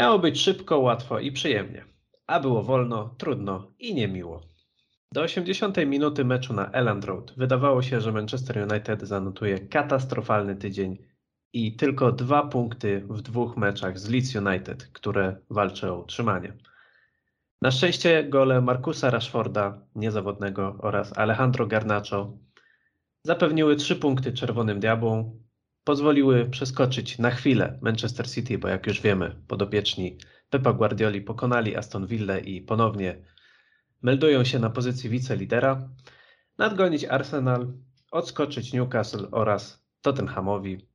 Miało być szybko, łatwo i przyjemnie, a było wolno, trudno i niemiło. Do 80 minuty meczu na Elland Road wydawało się, że Manchester United zanotuje katastrofalny tydzień i tylko dwa punkty w dwóch meczach z Leeds United, które walczy o utrzymanie. Na szczęście gole Markusa Rashforda, niezawodnego, oraz Alejandro Garnacho zapewniły trzy punkty Czerwonym Diabłom, pozwoliły przeskoczyć na chwilę Manchester City, bo jak już wiemy, podopieczni Pepa Guardioli pokonali Aston Villa i ponownie meldują się na pozycji wicelidera, nadgonić Arsenal, odskoczyć Newcastle oraz Tottenhamowi.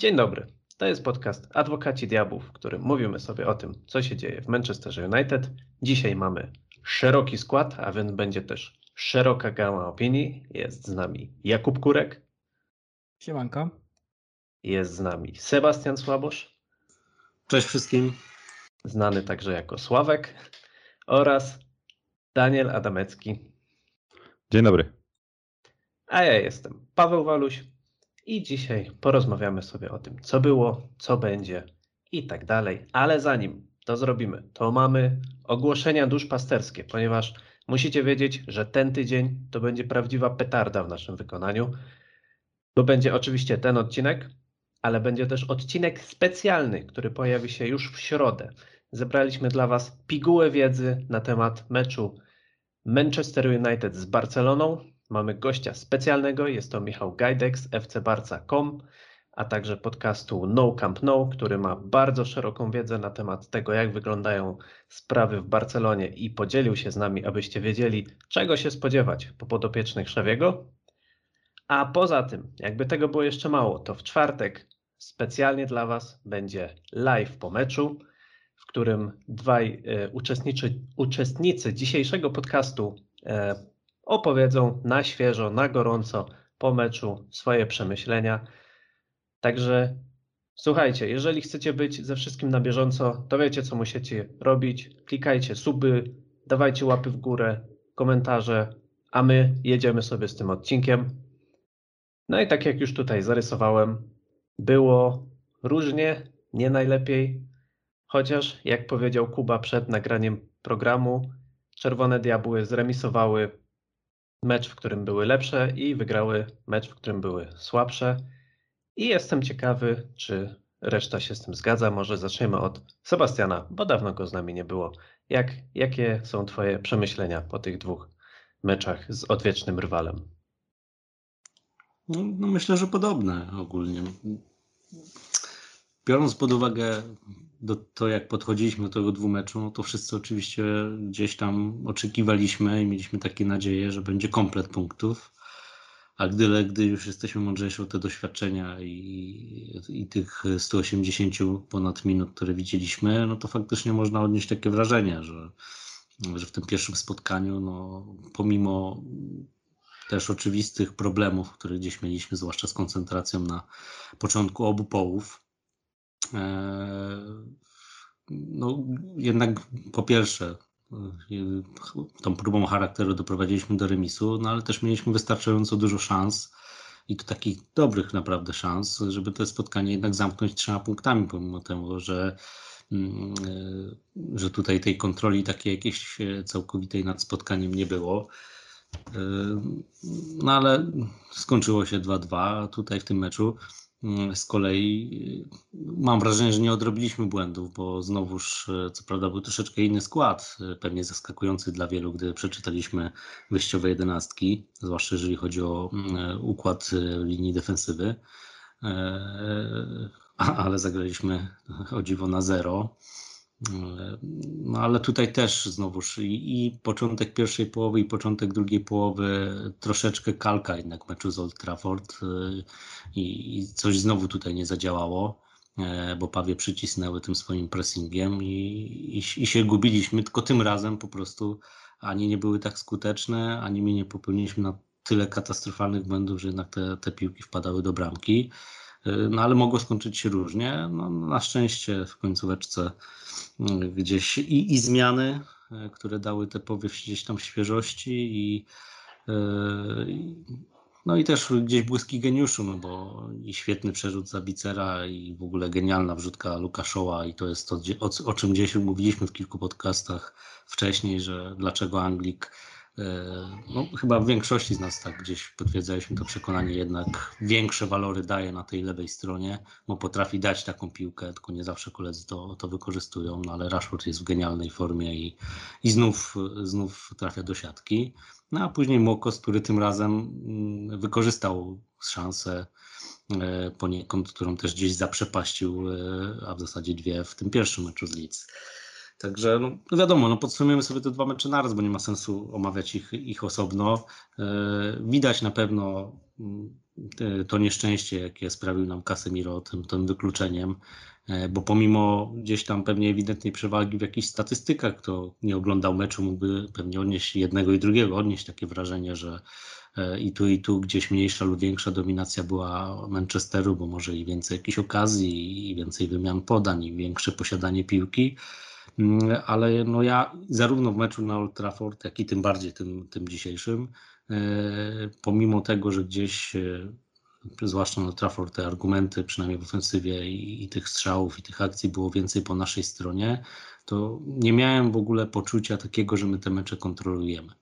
Dzień dobry. To jest podcast Adwokaci Diabłów, w którym mówimy sobie o tym, co się dzieje w Manchesterze United. Dzisiaj mamy szeroki skład, a więc będzie też szeroka gama opinii. Jest z nami Jakub Kurek. Siemanko. Jest z nami Sebastian Słabosz. Cześć wszystkim. Znany także jako Sławek. Oraz Daniel Adamecki. Dzień dobry. A ja jestem Paweł Waluś i dzisiaj porozmawiamy sobie o tym, co było, co będzie i tak dalej. Ale zanim to zrobimy, to mamy ogłoszenia duszpasterskie, ponieważ musicie wiedzieć, że ten tydzień to będzie prawdziwa petarda w naszym wykonaniu, bo będzie oczywiście ten odcinek, ale będzie też odcinek specjalny, który pojawi się już w środę. Zebraliśmy dla Was pigułę wiedzy na temat meczu Manchester United z Barceloną. Mamy gościa specjalnego, jest to Michał Gajdek z fcbarca.com, a także podcastu No Camp No, który ma bardzo szeroką wiedzę na temat tego, jak wyglądają sprawy w Barcelonie i podzielił się z nami, abyście wiedzieli, czego się spodziewać po podopiecznych Szewiego. A poza tym, jakby tego było jeszcze mało, to w czwartek specjalnie dla Was będzie live po meczu w którym dwaj e, uczestniczy, uczestnicy dzisiejszego podcastu e, opowiedzą na świeżo, na gorąco po meczu swoje przemyślenia. Także słuchajcie, jeżeli chcecie być ze wszystkim na bieżąco, to wiecie, co musicie robić. Klikajcie suby, dawajcie łapy w górę, komentarze, a my jedziemy sobie z tym odcinkiem. No i tak jak już tutaj zarysowałem, było różnie, nie najlepiej, Chociaż, jak powiedział Kuba przed nagraniem programu, Czerwone Diabły zremisowały mecz, w którym były lepsze i wygrały mecz, w którym były słabsze. I jestem ciekawy, czy reszta się z tym zgadza. Może zaczniemy od Sebastiana, bo dawno go z nami nie było. Jak, jakie są Twoje przemyślenia po tych dwóch meczach z odwiecznym rywalem? No, no myślę, że podobne ogólnie. Biorąc pod uwagę do to, jak podchodziliśmy do tego dwumeczu, no to wszyscy oczywiście gdzieś tam oczekiwaliśmy i mieliśmy takie nadzieje, że będzie komplet punktów. A gdy, gdy już jesteśmy mądrzejsi o te doświadczenia i, i tych 180 ponad minut, które widzieliśmy, no to faktycznie można odnieść takie wrażenie, że, że w tym pierwszym spotkaniu, no, pomimo też oczywistych problemów, które gdzieś mieliśmy, zwłaszcza z koncentracją na początku obu połów, E, no, jednak po pierwsze, e, tą próbą charakteru doprowadziliśmy do remisu, no ale też mieliśmy wystarczająco dużo szans i to takich dobrych naprawdę szans, żeby to spotkanie jednak zamknąć trzema punktami, pomimo tego, że, mm, e, że tutaj tej kontroli takiej jakiejś całkowitej nad spotkaniem nie było. No ale skończyło się 2-2 tutaj w tym meczu. Mm, z kolei y, mam wrażenie, że nie odrobiliśmy błędów, bo znowuż, y, co prawda, był troszeczkę inny skład, pewnie zaskakujący dla wielu, gdy przeczytaliśmy wyjściowe jedenastki, zwłaszcza jeżeli chodzi o mm, układ linii defensywy. Ale zagraliśmy o dziwo na zero. No ale tutaj też znowuż i, i, początek pierwszej połowy i początek drugiej połowy troszeczkę kalka jednak meczu z Old Trafford y, i, i coś znowu tutaj nie zadziałało, e, bo Pawie przycisnęły tym swoim pressingiem i, i, się gubiliśmy, tylko tym razem po prostu ani nie były tak skuteczne, ani my nie popełniliśmy na tyle katastrofalnych błędów, że jednak te, te piłki wpadały do bramki. No ale mogło skończyć się różnie. No, na szczęście w końcóweczce mm, gdzieś i, i zmiany, e, które dały te powiew gdzieś tam świeżości e, i No i też gdzieś błyski geniuszu, no bo i świetny przerzut Zabicera i w ogóle genialna wrzutka Lukaszoła i to jest to, o, o czym gdzieś mówiliśmy w kilku podcastach wcześniej, że dlaczego Anglik no, chyba w większości z nas tak gdzieś potwierdzaliśmy to przekonanie, jednak większe walory daje na tej lewej stronie, bo potrafi dać taką piłkę, tylko nie zawsze koledzy to, to wykorzystują, no ale Rashford jest w genialnej formie i, i znów, znów trafia do siatki. No a później Mokos, który tym razem mm, wykorzystał szansę e, poniekąd, którą też gdzieś zaprzepaścił, e, a w zasadzie dwie w tym pierwszym meczu z Leeds. Także no, no, wiadomo, no podsumujemy sobie te dwa mecze naraz, bo nie ma sensu omawiać ich, ich osobno. E, widać na pewno mm, to nieszczęście, jakie sprawił nam Casemiro tym, tym wykluczeniem, e, bo pomimo gdzieś tam pewnie ewidentnej przewagi w jakichś statystykach, kto nie oglądał meczu mógłby pewnie odnieść jednego i drugiego, odnieść takie wrażenie, że e, i tu, i tu gdzieś mniejsza lub większa dominacja była Manchesteru, bo może i więcej jakichś okazji, i więcej wymian podań, i większe posiadanie piłki. Mm, ale no ja zarówno w meczu na Old Trafford, jak i tym bardziej tym, tym dzisiejszym, e, pomimo tego, że gdzieś e, zwłaszcza na Trafford te argumenty, przynajmniej w ofensywie i, i, tych strzałów i tych akcji było więcej po naszej stronie, to nie miałem w ogóle poczucia takiego, że my te mecze kontrolujemy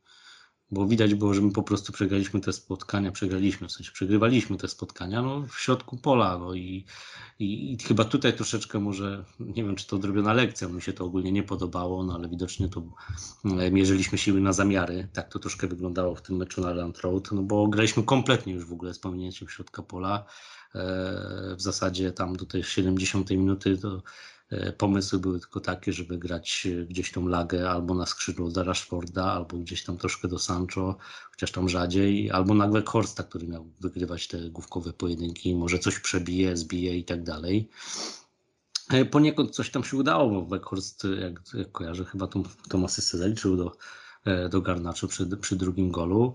bo widać było, że my po prostu przegraliśmy te spotkania, przegraliśmy, w sensie przegrywaliśmy te spotkania no, w środku pola. No i, i, i chyba tutaj troszeczkę może, nie wiem czy to odrobiona lekcja, mi się to ogólnie nie podobało, no ale widocznie to e, mierzyliśmy siły na zamiary. Tak to troszkę wyglądało w tym meczu na Land Road, no bo graliśmy kompletnie już w ogóle z pominięciem środka pola. E, w zasadzie tam do tej 70 minuty to pomysły były tylko takie, żeby grać gdzieś tą lagę albo na skrzydło do Rashforda, albo gdzieś tam troszkę do Sancho, chociaż tam rzadziej, albo na Horsta, który miał wygrywać te główkowe pojedynki, może coś przebije, zbije i tak dalej. E, poniekąd coś tam się udało, bo Weghorst, jak, jak kojarzę, chyba tą, tą asystę zaliczył do, e, do Garnaczu przy, przy drugim golu.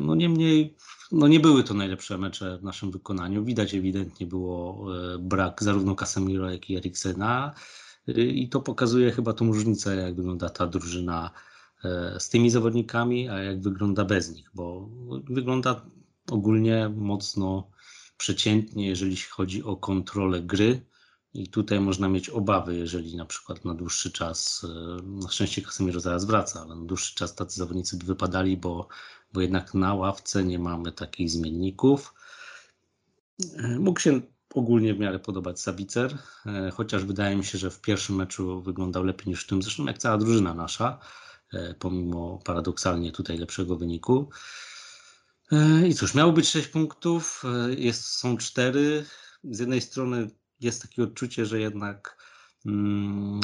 No niemniej no nie były to najlepsze mecze w naszym wykonaniu. Widać ewidentnie było e, brak zarówno Casemiro, jak i Eriksena. E, I to pokazuje chyba tą różnicę, jak wygląda ta drużyna e, z tymi zawodnikami, a jak wygląda bez nich, bo wygląda ogólnie mocno przeciętnie, jeżeli chodzi o kontrolę gry. I tutaj można mieć obawy, jeżeli na przykład na dłuższy czas, na szczęście Casemiro zaraz wraca, ale na dłuższy czas tacy zawodnicy by wypadali, bo bo jednak na ławce nie mamy takich zmienników. Mógł się ogólnie w miarę podobać Sabicer, chociaż wydaje mi się, że w pierwszym meczu wyglądał lepiej niż w tym, zresztą jak cała drużyna nasza, pomimo paradoksalnie tutaj lepszego wyniku. I cóż, miało być 6 punktów, jest, są 4. Z jednej strony jest takie odczucie, że jednak, mm,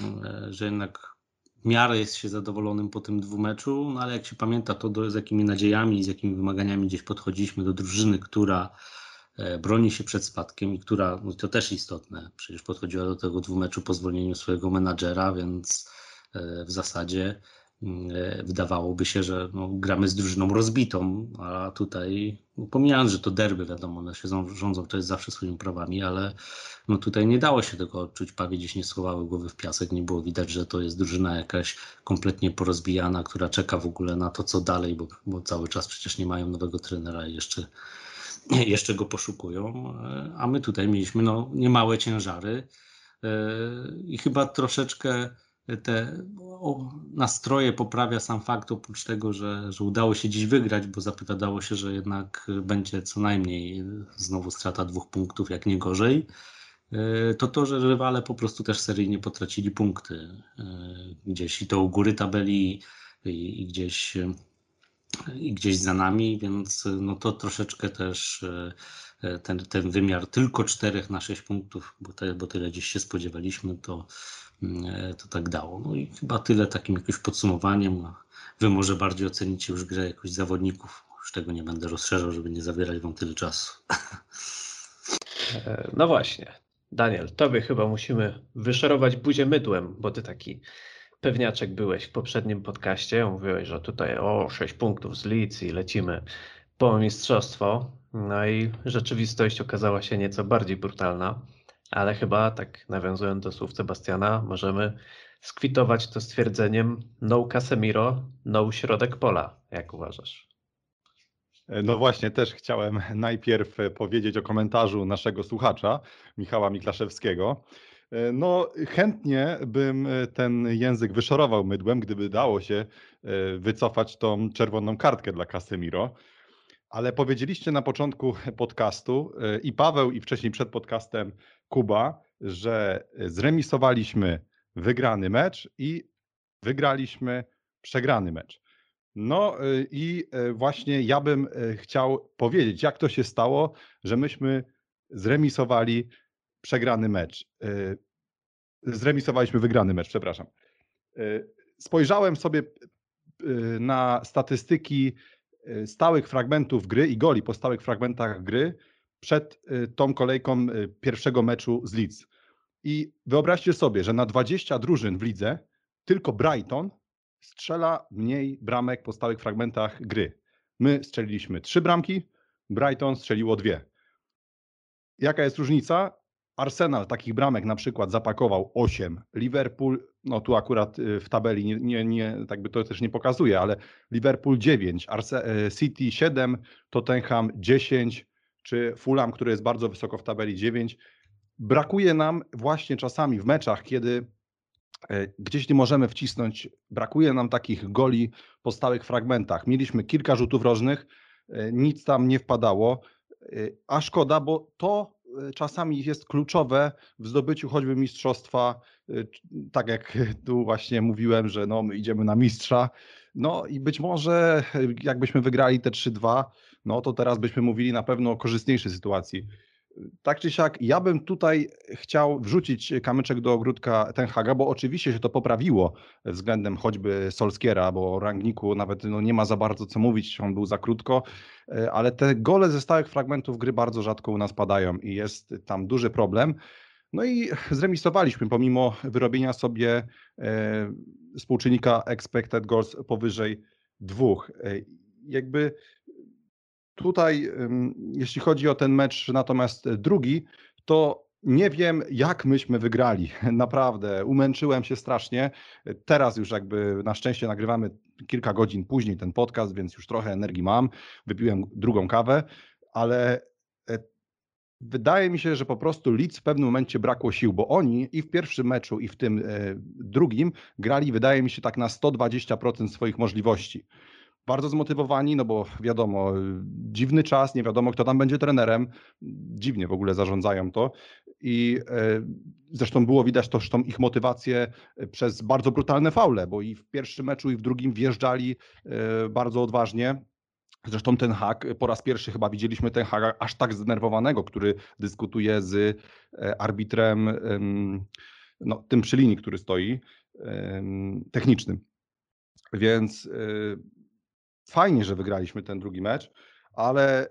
że jednak miarę jest się zadowolonym po tym dwumeczu, no ale jak się pamięta to, do, z jakimi nadziejami i z jakimi wymaganiami gdzieś podchodziliśmy do drużyny, która e, broni się przed spadkiem i która, no to też istotne, przecież podchodziła do tego dwumeczu po zwolnieniu swojego menadżera, więc e, w zasadzie wydawałoby się, że no, gramy z drużyną rozbitą, a tutaj, pomijając, że to derby, wiadomo, one się rządzą, to jest zawsze swoimi prawami, ale no, tutaj nie dało się tego odczuć, pawie gdzieś nie schowały głowy w piasek, nie było widać, że to jest drużyna jakaś kompletnie porozbijana, która czeka w ogóle na to, co dalej, bo, bo cały czas przecież nie mają nowego trenera i jeszcze, jeszcze go poszukują, e, a my tutaj mieliśmy no, niemałe ciężary e, i chyba troszeczkę te nastroje poprawia sam fakt, oprócz tego, że, że udało się dziś wygrać, bo zapowiadało się, że jednak będzie co najmniej znowu strata dwóch punktów, jak nie gorzej, e, to to, że rywale po prostu też seryjnie potracili punkty e, gdzieś i to u góry tabeli i, i gdzieś i gdzieś za nami, więc no to troszeczkę też e, ten, ten wymiar tylko czterech na sześć punktów, bo, te, bo tyle gdzieś się spodziewaliśmy, to E, to tak dało. No i chyba tyle takim jakimś podsumowaniem. Wy może bardziej ocenicie już grę jakoś zawodników. Już tego nie będę rozszerzał, żeby nie zabierać wam tyle czasu. E, no właśnie. Daniel, tobie chyba musimy wyszerować buzię mydłem, bo ty taki pewniaczek byłeś w poprzednim podcaście. Mówiłeś, że tutaj o 6 punktów z Leeds i lecimy po mistrzostwo. No i rzeczywistość okazała się nieco bardziej brutalna. Ale chyba, tak nawiązując do słów Sebastiana, możemy skwitować to stwierdzeniem no Casemiro, no środek pola. Jak uważasz? No właśnie, też chciałem najpierw powiedzieć o komentarzu naszego słuchacza, Michała Miklaszewskiego. No, chętnie bym ten język wyszorował mydłem, gdyby dało się e, wycofać tą czerwoną kartkę dla Casemiro. Ale powiedzieliście na początku podcastu e, i Paweł, i wcześniej przed podcastem Kuba, że zremisowaliśmy wygrany mecz i wygraliśmy przegrany mecz. No y, i y, właśnie ja bym y, chciał powiedzieć, jak to się stało, że myśmy zremisowali przegrany mecz. Zremisowaliśmy wygrany mecz, przepraszam. Spojrzałem sobie na statystyki stałych fragmentów gry i goli po stałych fragmentach gry przed tą kolejką pierwszego meczu z Leeds. I wyobraźcie sobie, że na 20 drużyn w lidze tylko Brighton strzela mniej bramek po stałych fragmentach gry. My strzeliliśmy trzy bramki, Brighton strzeliło dwie. Jaka jest różnica? Arsenal takich bramek na przykład zapakował 8, Liverpool, no tu akurat y, w tabeli nie, nie, nie tak by to też nie pokazuje, ale Liverpool 9, Arse y, City 7, Tottenham 10, czy Fulham, który jest bardzo wysoko w tabeli 9. Brakuje nam właśnie czasami w meczach, kiedy E, gdzieś nie możemy wcisnąć, brakuje nam takich goli po stałych fragmentach. Mieliśmy kilka rzutów rożnych, nic tam nie wpadało, a szkoda, bo to czasami jest kluczowe w zdobyciu choćby mistrzostwa, tak jak tu właśnie mówiłem, że no, my idziemy na mistrza, no i być może jakbyśmy wygrali te 3-2, no to teraz byśmy mówili na pewno o korzystniejszej sytuacji tak czy siak, ja bym tutaj chciał wrzucić kamyczek do ogródka Tenhaga, bo oczywiście się to poprawiło względem choćby Solskiera, bo o Rangniku nawet no, nie ma za bardzo co mówić, on był za krótko, e, ale te gole ze stałych fragmentów gry bardzo rzadko u nas padają i jest tam duży problem. No i zremisowaliśmy pomimo wyrobienia sobie e, współczynnika expected goals powyżej dwóch. E, jakby Tutaj, jeśli chodzi o ten mecz, natomiast drugi, to nie wiem, jak myśmy wygrali. Naprawdę, umęczyłem się strasznie. Teraz już jakby na szczęście nagrywamy kilka godzin później ten podcast, więc już trochę energii mam. Wypiłem drugą kawę, ale e, wydaje mi się, że po prostu Leeds w pewnym momencie brakło sił, bo oni i w pierwszym meczu, i w tym e, drugim grali, wydaje mi się, tak na 120% swoich możliwości bardzo zmotywowani, no bo wiadomo, dziwny czas, nie wiadomo kto tam będzie trenerem, dziwnie w ogóle zarządzają to i e, zresztą było widać też tą ich motywację przez bardzo brutalne faule, bo i w pierwszym meczu i w drugim wjeżdżali e, bardzo odważnie. Zresztą ten hak, po raz pierwszy chyba widzieliśmy ten hak aż tak zdenerwowanego, który dyskutuje z e, arbitrem, no, tym przy linii, który stoi, technicznym. Więc fajnie, że wygraliśmy ten drugi mecz, ale e,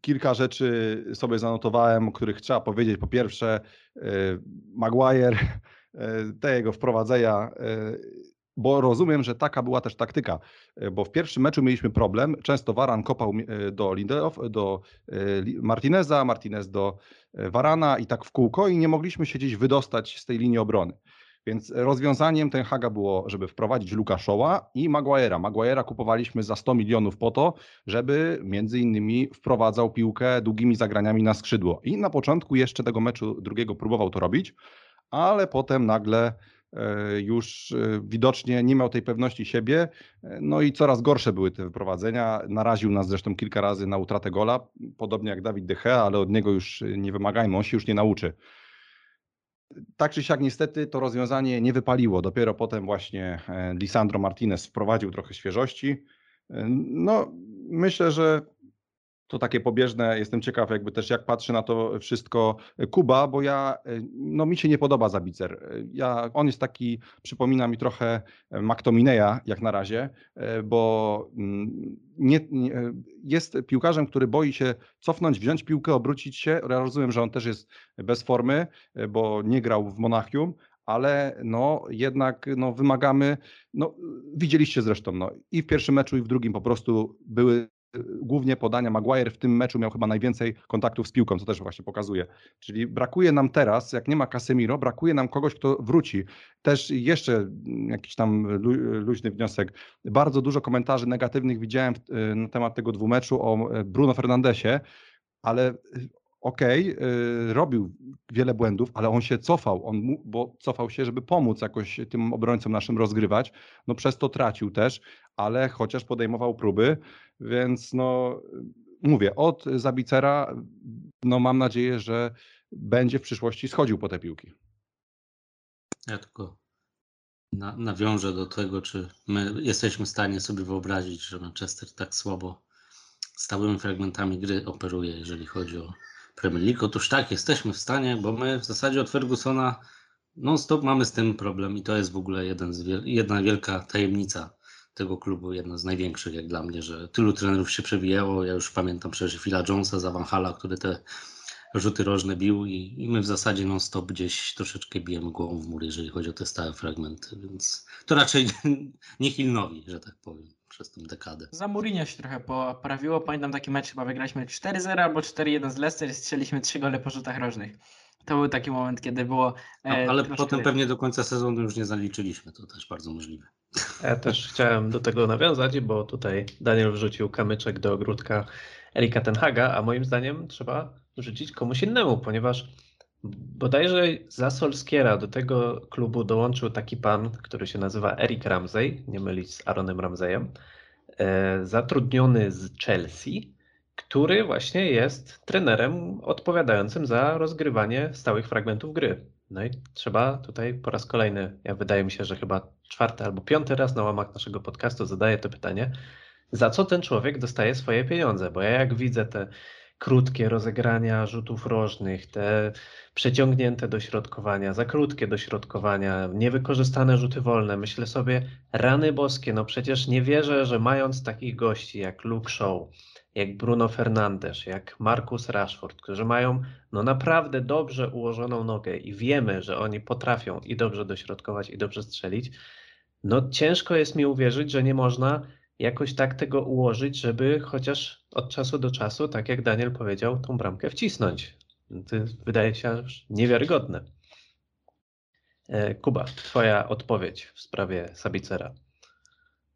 kilka rzeczy sobie zanotowałem, o których trzeba powiedzieć. Po pierwsze, e, Maguire, e, te jego wprowadzenia, bo rozumiem, że taka była też taktyka, bo w pierwszym meczu mieliśmy problem. Często Waran kopał do Lindelof, do Martineza, Martinez do Warana i tak w kółko i nie mogliśmy się gdzieś wydostać z tej linii obrony. Więc rozwiązaniem Ten Haga było, żeby wprowadzić Luka Shaw'a i Maguire'a. Maguire'a kupowaliśmy za 100 milionów po to, żeby między innymi wprowadzał piłkę długimi zagraniami na skrzydło. I na początku jeszcze tego meczu drugiego próbował to robić, ale potem nagle e, już e, widocznie nie miał tej pewności siebie, e, no i coraz gorsze były te wyprowadzenia. Naraził nas zresztą kilka razy na utratę gola, podobnie jak Dawid De Gea, ale od niego już nie wymagajmy, on się już nie nauczy tak czy siak niestety to rozwiązanie nie wypaliło. Dopiero potem właśnie e, Lisandro Martinez wprowadził trochę świeżości. E, no, myślę, że to takie pobieżne. Jestem ciekaw, jakby też jak patrzy na to wszystko Kuba, bo ja, no mi się nie podoba Zabicer. Ja, on jest taki, przypomina mi trochę McTominaya jak na razie, bo mm, nie, nie, jest piłkarzem, który boi się cofnąć, wziąć piłkę, obrócić się. Ja rozumiem, że on też jest bez formy, bo nie grał w Monachium, ale no jednak no, wymagamy, no widzieliście zresztą, no, i w pierwszym meczu i w drugim po prostu były głównie podania. Maguire w tym meczu miał chyba najwięcej kontaktów z piłką, co też właśnie pokazuje. Czyli brakuje nam teraz, jak nie ma Casemiro, brakuje nam kogoś, kto wróci. Też jeszcze jakiś tam luźny wniosek. Bardzo dużo komentarzy negatywnych widziałem na temat tego dwumeczu o Bruno Fernandesie, ale okej, okay, robił wiele błędów, ale on się cofał, on, bo cofał się, żeby pomóc jakoś tym obrońcom naszym rozgrywać. No przez to tracił też, ale chociaż podejmował próby, więc no mówię, od Zabicera no mam nadzieję, że będzie w przyszłości schodził po te piłki. Ja tylko na, nawiążę do tego, czy my jesteśmy w stanie sobie wyobrazić, że Manchester tak słabo stałymi fragmentami gry operuje, jeżeli chodzi o Premier League. Otóż tak, jesteśmy w stanie, bo my w zasadzie od Fergusona non-stop mamy z tym problem i to jest w ogóle jeden z jedna wielka tajemnica tego klubu, jedna z największych jak dla mnie, że tylu trenerów się przewijało. Ja już pamiętam przecież Phila Jonesa, za Van Hala, który te rzuty rożne bił i, i my w zasadzie non-stop gdzieś troszeczkę bijemy głową w mur, jeżeli chodzi o te stałe fragmenty, więc to raczej nie Hilnowi, że tak powiem przez tę dekadę. Za Mourinho się trochę poprawiło. Pamiętam taki mecz, chyba wygraliśmy 4-0 albo 4-1 z Leicester i strzeliśmy 3 gole po rzutach rożnych. To był taki moment, kiedy było. E, no, ale potem pewnie do końca sezonu już nie zaliczyliśmy, to też bardzo możliwe. Ja też chciałem do tego nawiązać, bo tutaj Daniel wrzucił kamyczek do ogródka Erika Tenhaga, a moim zdaniem trzeba wrzucić komuś innemu, ponieważ bodajże za Solskiera do tego klubu dołączył taki pan, który się nazywa Eric Ramsey, nie mylić z Aaronem Ramseyem, e, zatrudniony z Chelsea, który właśnie jest trenerem odpowiadającym za rozgrywanie stałych fragmentów gry. No i trzeba tutaj po raz kolejny, ja wydaje mi się, że chyba czwarty albo piąty raz na łamach naszego podcastu zadaję to pytanie, za co ten człowiek dostaje swoje pieniądze, bo ja jak widzę te krótkie rozegrania rzutów rożnych, te przeciągnięte dośrodkowania, za krótkie dośrodkowania, niewykorzystane rzuty wolne. Myślę sobie, rany boskie, no przecież nie wierzę, że mając takich gości jak Luke Shaw, jak Bruno Fernandes, jak Marcus Rashford, którzy mają no naprawdę dobrze ułożoną nogę i wiemy, że oni potrafią i dobrze dośrodkować i dobrze strzelić, no ciężko jest mi uwierzyć, że nie można jakoś tak tego ułożyć, żeby chociaż od czasu do czasu, tak jak Daniel powiedział, tą bramkę wcisnąć. To wydaje się aż niewiarygodne. E, Kuba, twoja odpowiedź w sprawie Sabicera.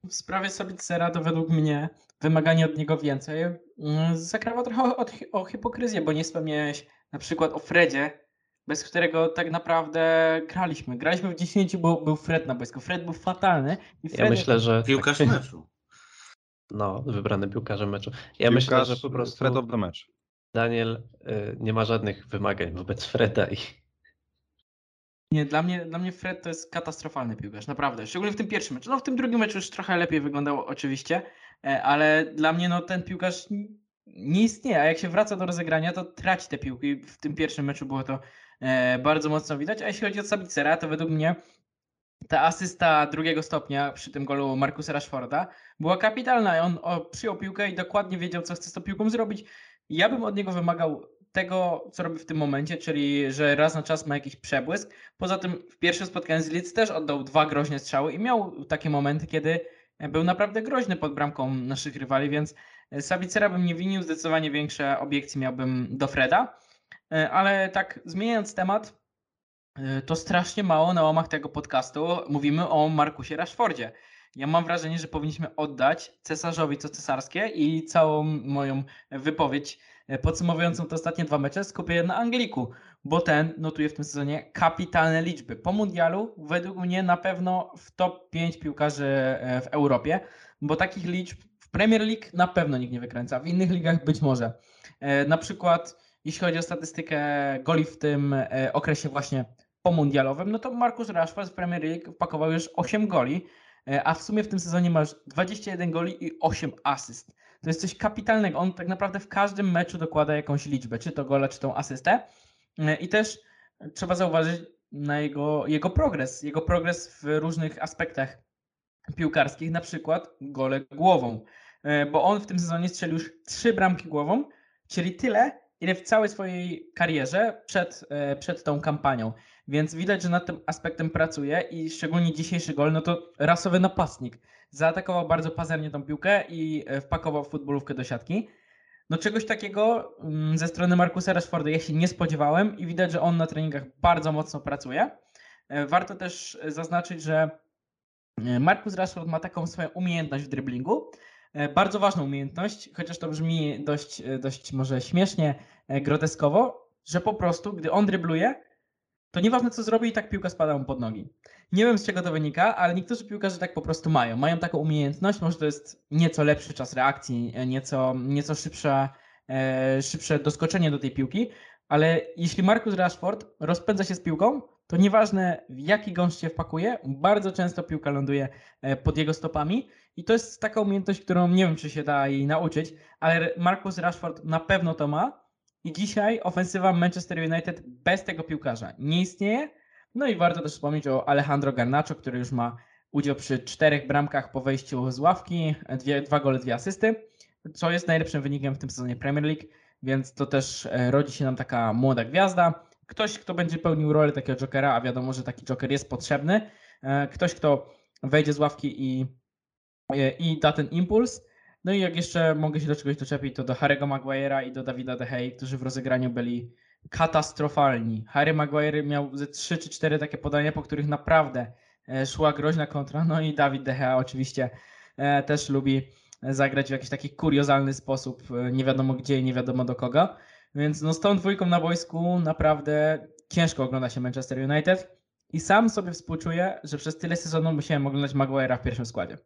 W sprawie Sabicera to według mnie wymaganie od niego więcej mm, zakrawa trochę o, o hipokryzję, bo nie wspomniałeś na przykład o Fredzie, bez którego tak naprawdę graliśmy. Graliśmy w 10, bo był Fred na boisku. Fred był fatalny. I Fred ja myślę, że... Piłkarz tak... meczu. No, wybrany piłkarzem meczu. Ja Piłkarz myślę, że po prostu Fred of the match. Daniel y, nie ma żadnych wymagań wobec Freda i nie, dla mnie, dla mnie Fred to jest katastrofalny piłkarz, naprawdę. Szczególnie w tym pierwszym meczu. No w tym drugim meczu już trochę lepiej wyglądało oczywiście, e, ale dla mnie no ten piłkarz nie istnieje, a jak się wraca do rozegrania, to traci te piłki. W tym pierwszym meczu było to e, bardzo mocno widać, a jeśli chodzi o Sabicera, to według mnie ta asysta drugiego stopnia przy tym golu Markusa Rashforda była kapitalna. On przyjął piłkę i dokładnie wiedział, co chce z tą piłką zrobić. Ja bym od niego wymagał tego, co robi w tym momencie, czyli że raz na czas ma jakiś przebłysk. Poza tym w pierwszym spotkaniu z Leeds też oddał dwa groźne strzały i miał takie momenty, kiedy był naprawdę groźny pod bramką naszych rywali, więc Sabicera bym nie winił, zdecydowanie większe obiekcje miałbym do Freda. Ale tak zmieniając temat, to strasznie mało na łamach tego podcastu mówimy o Markusie Rashfordzie. Ja mam wrażenie, że powinniśmy oddać cesarzowi co cesarskie i całą moją wypowiedź e, podsumowującą te ostatnie dwa mecze skupię na Angliku, bo ten notuje w tym sezonie kapitalne liczby. Po mundialu według mnie na pewno w top 5 piłkarzy e, w Europie, bo takich liczb w Premier League na pewno nikt nie wykręca, w innych ligach być może. E, na przykład jeśli chodzi o statystykę goli w tym okresie właśnie pomundialowym, no to Marcus Rashford w Premier League wpakował już 8 goli, E, a w sumie w tym sezonie masz 21 goli i 8 asyst. To jest coś kapitalnego. On tak naprawdę w każdym meczu dokłada jakąś liczbę, czy to gola, czy tą asystę. E, I też trzeba zauważyć na jego, jego progres, jego progres w różnych aspektach piłkarskich, na przykład gole głową, e, bo on w tym sezonie strzelił już 3 bramki głową, czyli tyle, ile w całej swojej karierze przed, przed tą kampanią. Więc widać, że nad tym aspektem pracuje i szczególnie dzisiejszy gol, no to rasowy napastnik. Zaatakował bardzo pazernie tą piłkę i e, wpakował futbolówkę do siatki. No czegoś takiego mm, ze strony Markusa Rashforda ja się nie spodziewałem i widać, że on na treningach bardzo mocno pracuje. E, Warto też zaznaczyć, że e, Markus Rashford ma taką swoją umiejętność w driblingu, e, bardzo ważną umiejętność, chociaż to brzmi dość, dość może śmiesznie, groteskowo, że po prostu, gdy on drybluje, to nieważne co zrobi i tak piłka spada mu pod nogi. Nie wiem z czego to wynika, ale niektórzy piłkarze tak po prostu mają. Mają taką umiejętność, może to jest nieco lepszy czas reakcji, e, nieco, nieco szybsze, e, szybsze doskoczenie do tej piłki, ale jeśli Marcus Rashford rozpędza się z piłką, to nieważne w jaki gąszcz się wpakuje, bardzo często piłka ląduje e, pod jego stopami i to jest taka umiejętność, którą nie wiem czy się da jej nauczyć, ale Marcus Rashford na pewno to ma i dzisiaj ofensywa Manchester United bez tego piłkarza nie istnieje. No i warto też wspomnieć o Alejandro Garnacho, który już ma udział przy czterech bramkach po wejściu z ławki, dwie, dwa gole, dwie asysty, co jest najlepszym wynikiem w tym sezonie Premier League, więc to też e, rodzi się nam taka młoda gwiazda. Ktoś, kto będzie pełnił rolę takiego jokera, a wiadomo, że taki joker jest potrzebny. E, Ktoś, kto wejdzie z ławki i, e, i da ten impuls. No i jak jeszcze mogę się do czegoś doczepić, to do Harry'ego Maguire'a i do Davida De którzy w rozegraniu byli katastrofalni. Harry Maguire miał ze 3 czy 4 takie podania, po których naprawdę e, szła groźna kontra. No i Dawid De Gea oczywiście e, też lubi zagrać w jakiś taki kuriozalny sposób, e, nie wiadomo gdzie i nie wiadomo do kogo. Więc no z tą dwójką na boisku naprawdę ciężko ogląda się Manchester United i sam sobie współczuję, że przez tyle sezonów musiałem oglądać Maguire'a w pierwszym składzie.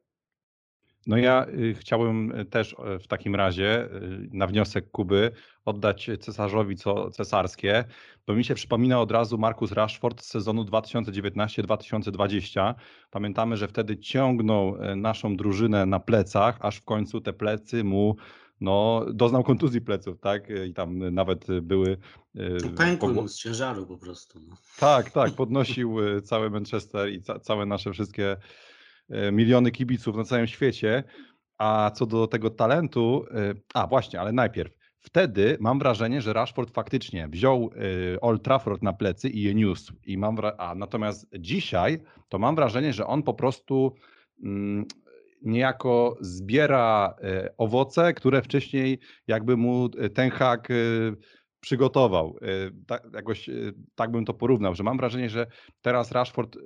No ja y, chciałbym y, też y, w takim razie y, na wniosek Kuby oddać cesarzowi co cesarskie, bo mi się przypomina od razu Markus Rashford z sezonu 2019-2020. Pamiętamy, że wtedy ciągnął y, naszą drużynę na plecach, aż w końcu te plecy mu no, doznał kontuzji pleców, tak? I tam nawet były. y, Pękły mu z ciężaru po prostu. No. tak, tak, podnosił cały Manchester i ca całe nasze wszystkie miliony kibiców na całym świecie. A co do tego talentu, y, a właśnie, ale najpierw. Wtedy mam wrażenie, że Rashford faktycznie wziął y, Old Trafford na plecy i je niósł. I mam a natomiast dzisiaj to mam wrażenie, że on po prostu mm, niejako zbiera owoce, które wcześniej jakby mu ten hak przygotował. Tak, jakoś tak bym to porównał, że mam wrażenie, że teraz Rashford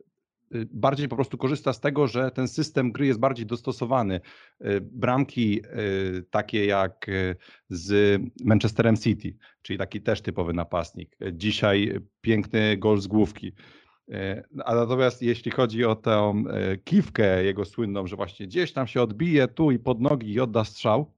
bardziej po prostu korzysta z tego, że ten system gry jest bardziej dostosowany. Y, Bramki y, takie jak y, z Manchesterem City, czyli taki też typowy napastnik. Y, Dzisiaj piękny gol z główki. Y, A natomiast jeśli chodzi o tę y, kiwkę jego słynną, że właśnie gdzieś tam się odbije tu i pod nogi i odda strzał,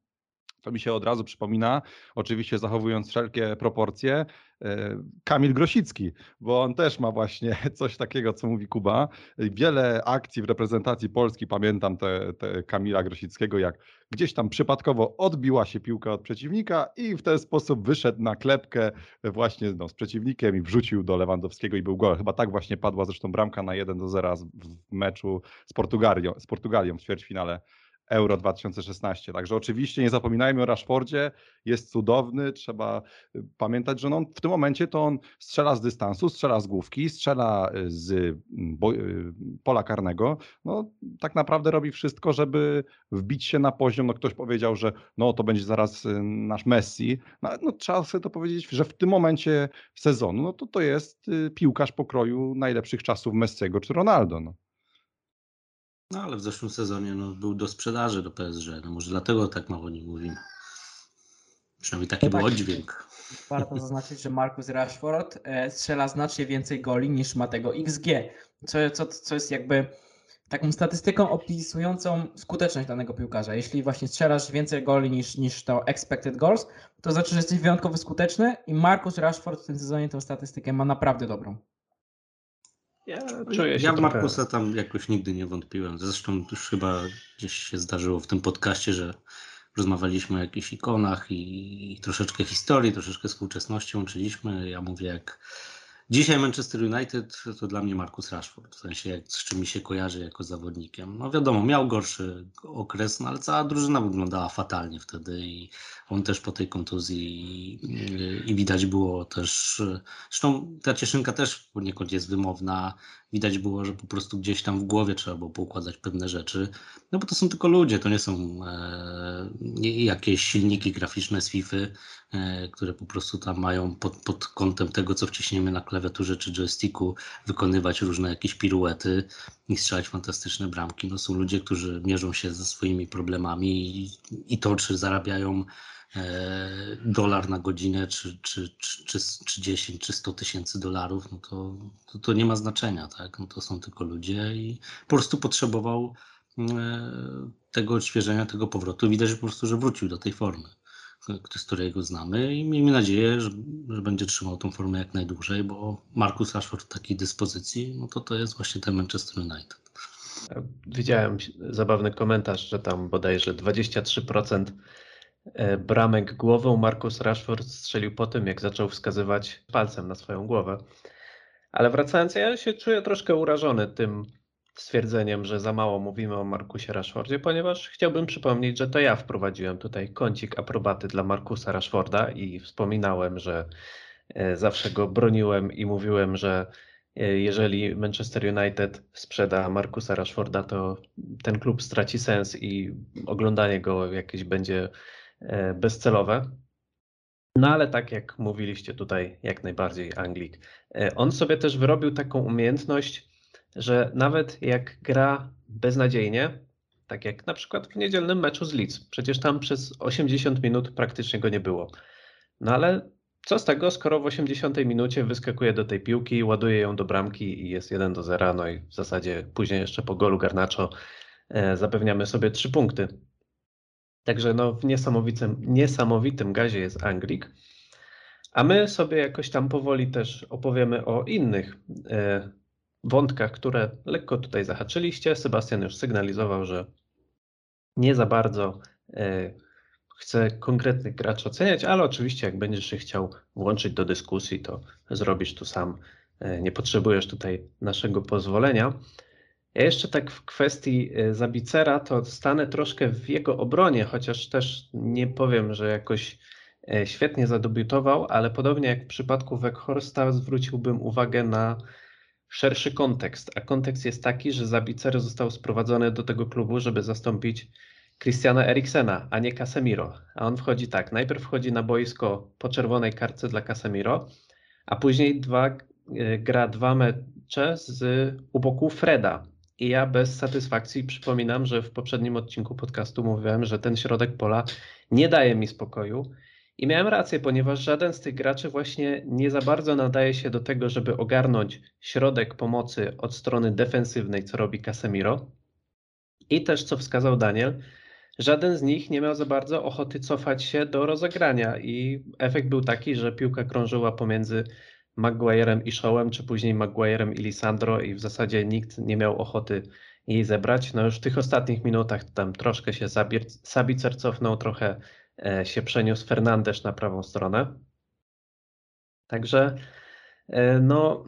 to mi się od razu przypomina, oczywiście zachowując wszelkie proporcje, e, Kamil Grosicki, bo on też ma właśnie coś takiego, co mówi Kuba. Wiele akcji w reprezentacji Polski, pamiętam te, te Kamila Grosickiego, jak gdzieś tam przypadkowo odbiła się piłka od przeciwnika i w ten sposób wyszedł na klepkę właśnie no, z przeciwnikiem i wrzucił do Lewandowskiego i był gol. Chyba tak właśnie padła zresztą bramka na 1 do 0 w meczu z Portugalią, z Portugalią w ćwierćfinale Euro 2016. Także oczywiście nie zapominajmy o Rashfordzie, jest cudowny, trzeba y, pamiętać, że no w tym momencie to on strzela z dystansu, strzela z główki, strzela y, z mm, y, pola karnego. No tak naprawdę robi wszystko, żeby wbić się na poziom, no ktoś powiedział, że no to będzie zaraz nasz Messi, no, no trzeba sobie to powiedzieć, że w tym momencie sezonu, no to to jest piłkarz pokroju najlepszych czasów Messiego czy Ronaldo, no. No ale w zeszłym sezonie no, był do sprzedaży do PSG. No może dlatego tak mało o nim mówimy. Przynajmniej taki No był tak. oddźwięk. Warto zaznaczyć, że Marcus Rashford e, strzela znacznie więcej goli niż ma tego XG, co, co, co jest jakby taką statystyką opisującą skuteczność danego piłkarza. Jeśli właśnie strzelasz więcej goli niż, niż to expected goals, to znaczy, że jesteś wyjątkowo skuteczny i Marcus Rashford w tym sezonie tę statystykę ma naprawdę dobrą. Ja czuję się ja w trochę... Markusa tam jakoś nigdy nie wątpiłem. Zresztą już chyba gdzieś się zdarzyło w tym podcaście, że rozmawialiśmy o jakichś ikonach i, i troszeczkę historii, troszeczkę współczesności łączyliśmy. Ja mówię, jak, Dzisiaj Manchester United to dla mnie Marcus Rashford, w sensie jak, z czym mi się kojarzy jako zawodnikiem. No wiadomo, miał gorszy okres, no ale cała drużyna wyglądała fatalnie wtedy i on też po tej kontuzji i, i widać było też, zresztą ta cieszynka też poniekąd jest wymowna, widać było, że po prostu gdzieś tam w głowie trzeba było poukładać pewne rzeczy, no bo to są tylko ludzie, to nie są e, jakieś silniki graficzne z FIFA, e, które po prostu tam mają pod, pod kątem tego, co wciśniemy na klawiaturze czy joysticku, wykonywać różne jakieś piruety i strzelać fantastyczne bramki. No są ludzie, którzy mierzą się ze swoimi problemami i, i to, czy zarabiają dolar na godzinę, czy, czy, czy, czy, czy 10, czy 100 tysięcy dolarów, no to, to, to nie ma znaczenia, tak? No to są tylko ludzie i po prostu potrzebował e, tego odświeżenia, tego powrotu. Widać po prostu, że wrócił do tej formy, z której go znamy i miejmy nadzieję, że, że będzie trzymał tą formę jak najdłużej, bo Marcus Rashford w takiej dyspozycji, no to to jest właśnie ten Manchester United. Widziałem zabawny komentarz, że tam bodajże 23% e, bramek głową Marcus Rashford strzelił po tym, jak zaczął wskazywać palcem na swoją głowę. Ale wracając, ja się czuję troszkę urażony tym stwierdzeniem, że za mało mówimy o Markusie Rashfordzie, ponieważ chciałbym przypomnieć, że to ja wprowadziłem tutaj kącik aprobaty dla Markusa Rashforda i wspominałem, że e, zawsze go broniłem i mówiłem, że e, jeżeli Manchester United sprzeda Markusa Rashforda, to ten klub straci sens i oglądanie go jakieś będzie e, bezcelowe. No ale tak jak mówiliście tutaj, jak najbardziej Anglik. On sobie też wyrobił taką umiejętność, że nawet jak gra beznadziejnie, tak jak na przykład w niedzielnym meczu z Leeds, przecież tam przez 80 minut praktycznie go nie było. No ale co z tego, skoro w 80 minucie wyskakuje do tej piłki, ładuje ją do bramki i jest 1 do 0, no i w zasadzie później jeszcze po golu Garnacho e, zapewniamy sobie 3 punkty. Także no w niesamowitym, niesamowitym gazie jest Anglik. A my sobie jakoś tam powoli też opowiemy o innych e, wątkach, które lekko tutaj zahaczyliście. Sebastian już sygnalizował, że nie za bardzo e, chce konkretnych graczy oceniać, ale oczywiście jak będziesz się chciał włączyć do dyskusji, to zrobisz tu sam. E, nie potrzebujesz tutaj naszego pozwolenia. Ja jeszcze tak w kwestii e, Zabicera, to stanę troszkę w jego obronie, chociaż też nie powiem, że jakoś świetnie zadebiutował, ale podobnie jak w przypadku Weghorsta zwróciłbym uwagę na szerszy kontekst, a kontekst jest taki, że Zabicer został sprowadzony do tego klubu, żeby zastąpić Christiana Eriksena, a nie Casemiro. A on wchodzi tak, najpierw wchodzi na boisko po czerwonej kartce dla Casemiro, a później dwa, e, gra dwa mecze z u boku Freda. I ja bez satysfakcji przypominam, że w poprzednim odcinku podcastu mówiłem, że ten środek pola nie daje mi spokoju i miałem rację, ponieważ żaden z tych graczy właśnie nie za bardzo nadaje się do tego, żeby ogarnąć środek pomocy od strony defensywnej, co robi Casemiro. I też, co wskazał Daniel, żaden z nich nie miał za bardzo ochoty cofać się do rozegrania i efekt był taki, że piłka krążyła pomiędzy Maguirem i Showem, czy później Maguirem i Lisandro i w zasadzie nikt nie miał ochoty jej zebrać. No już w tych ostatnich minutach tam troszkę się Sabicer cofnął, trochę E, się przeniósł Fernandesz na prawą stronę. Także e, no,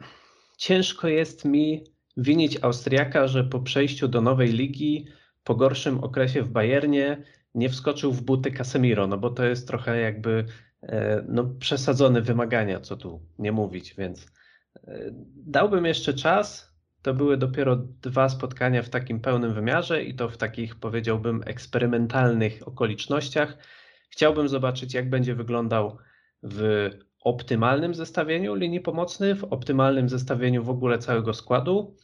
ciężko jest mi winić Austriaka, że po przejściu do nowej ligi, po gorszym okresie w Bayernie, nie wskoczył w buty Casemiro, no bo to jest trochę jakby no, przesadzone wymagania, co tu nie mówić, więc dałbym jeszcze czas. To były dopiero dwa spotkania w takim pełnym wymiarze i to w takich, powiedziałbym, eksperymentalnych okolicznościach. Chciałbym zobaczyć, jak będzie wyglądał w optymalnym zestawieniu linii pomocnych, w optymalnym zestawieniu w ogóle całego składu.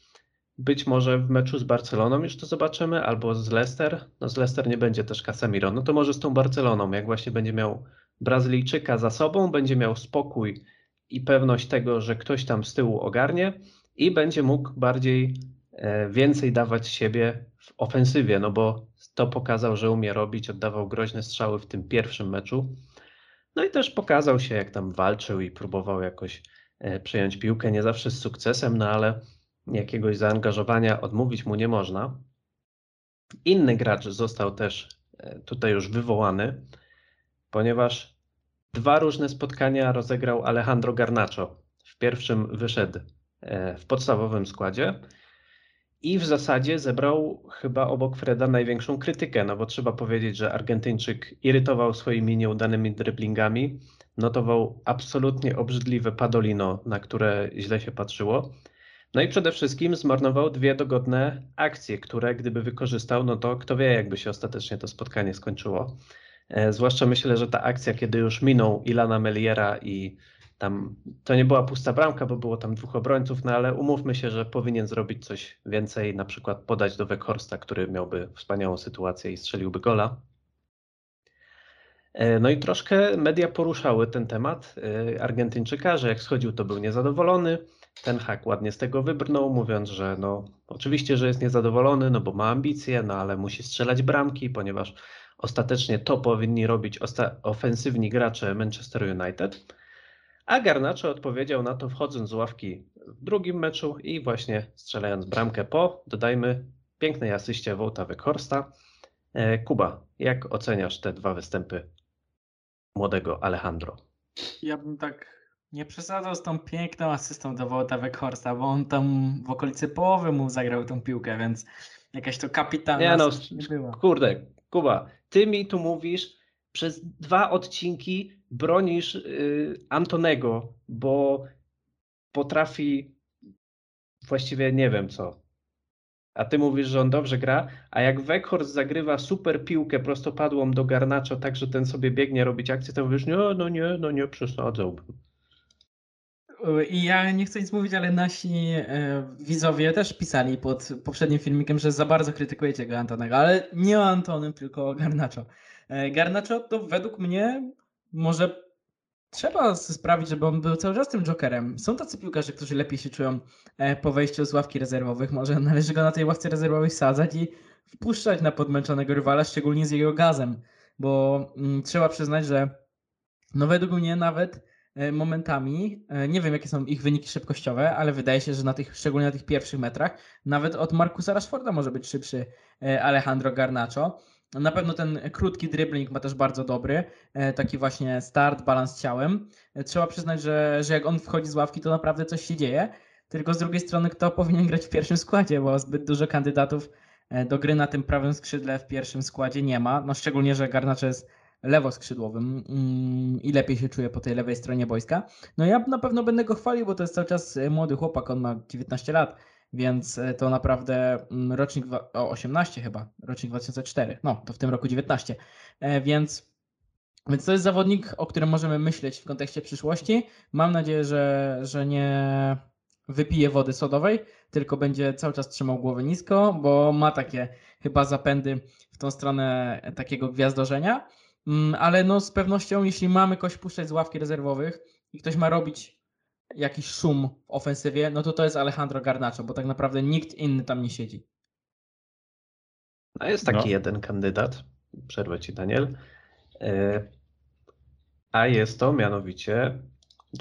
Być może w meczu z Barceloną już to zobaczymy, albo z Leicester. No z Leicester nie będzie też Casemiro. No to może z tą Barceloną, jak właśnie będzie miał Brazylijczyka za sobą, będzie miał spokój i pewność tego, że ktoś tam z tyłu ogarnie i będzie mógł bardziej e, więcej dawać siebie w ofensywie, no bo to pokazał, że umie robić, oddawał groźne strzały w tym pierwszym meczu. No i też pokazał się, jak tam walczył i próbował jakoś e, przejąć piłkę, nie zawsze z sukcesem, no ale jakiegoś zaangażowania odmówić mu nie można. Inny gracz został też e, tutaj już wywołany, ponieważ dwa różne spotkania rozegrał Alejandro Garnacho. W pierwszym wyszedł e, w podstawowym składzie i w zasadzie zebrał chyba obok Freda największą krytykę, no bo trzeba powiedzieć, że Argentyńczyk irytował swoimi nieudanymi driblingami, notował absolutnie obrzydliwe padolino, na które źle się patrzyło. No i przede wszystkim zmarnował dwie dogodne akcje, które gdyby wykorzystał, no to kto wie, jakby się ostatecznie to spotkanie skończyło. E, zwłaszcza myślę, że ta akcja, kiedy już minął Ilana Meliera i tam to nie była pusta bramka, bo było tam dwóch obrońców, no ale umówmy się, że powinien zrobić coś więcej, na przykład podać do Weghorsta, który miałby wspaniałą sytuację i strzeliłby gola. E, no i troszkę media poruszały ten temat e, Argentyńczyka, że jak schodził, to był niezadowolony. Ten hak ładnie z tego wybrnął, mówiąc, że no oczywiście, że jest niezadowolony, no bo ma ambicje, no ale musi strzelać bramki, ponieważ ostatecznie to powinni robić ofensywni gracze Manchester United. A Garnacho odpowiedział na to wchodząc z ławki w drugim meczu i właśnie strzelając bramkę po, dodajmy, pięknej asyście Wołta Weghorsta. E, Kuba, jak oceniasz te dwa występy młodego Alejandro? Ja bym tak nie przesadzał z tą piękną asystą do Wołta Weghorsta, bo on tam w okolicy połowy mu zagrał tą piłkę, więc jakaś to kapitalna nie, no, nie była. Kurde, Kuba, ty mi tu mówisz, przez dwa odcinki bronisz y, Antonego, bo potrafi właściwie nie wiem co. A ty mówisz, że on dobrze gra, a jak Weghorst zagrywa super piłkę prostopadłą do Garnacza, tak że ten sobie biegnie robić akcję, to mówisz, nie, no nie, no nie przesadzałbym. I ja nie chcę nic mówić, ale nasi e, widzowie też pisali pod poprzednim filmikiem, że za bardzo krytykujecie go Antonego, ale nie o Antonym, tylko o Garnaczo. E, Garnaczo to według mnie może trzeba sprawić, żeby on był cały czas tym jokerem. Są tacy piłkarze, którzy lepiej się czują e, po wejściu z ławki rezerwowych. Może należy go na tej ławce rezerwowej sadzać i wpuszczać na podmęczonego rywala, szczególnie z jego gazem, bo mm, trzeba przyznać, że no według mnie nawet momentami, e, nie wiem jakie są ich wyniki szybkościowe, ale wydaje się, że na tych, szczególnie na tych pierwszych metrach, nawet od Markusa Rashforda może być szybszy Alejandro Garnacho. Na pewno ten krótki dribbling ma też bardzo dobry, e, taki właśnie start, balans ciałem. E, trzeba przyznać, że, że jak on wchodzi z ławki, to naprawdę coś się dzieje. Tylko z drugiej strony, kto powinien grać w pierwszym składzie, bo zbyt dużo kandydatów e, do gry na tym prawym skrzydle w pierwszym składzie nie ma. No szczególnie, że Garnacz jest lewoskrzydłowym mm, i lepiej się czuje po tej lewej stronie boiska. No ja na pewno będę go chwalił, bo to jest cały czas młody chłopak, on ma 19 lat więc e, to naprawdę mm, rocznik o 18 chyba, rocznik 2004, no to w tym roku 19, e, więc, więc to jest zawodnik, o którym możemy myśleć w kontekście przyszłości. Mam nadzieję, że, że nie wypije wody sodowej, tylko będzie cały czas trzymał głowę nisko, bo ma takie chyba zapędy w tą stronę takiego gwiazdorzenia, ale no z pewnością jeśli mamy kogoś puszczać z ławki rezerwowych i ktoś ma robić jakiś szum w ofensywie, no to to jest Alejandro Garnacho, bo tak naprawdę nikt inny tam nie siedzi. No jest taki no. jeden kandydat, przerwę Ci Daniel, e, a jest to mianowicie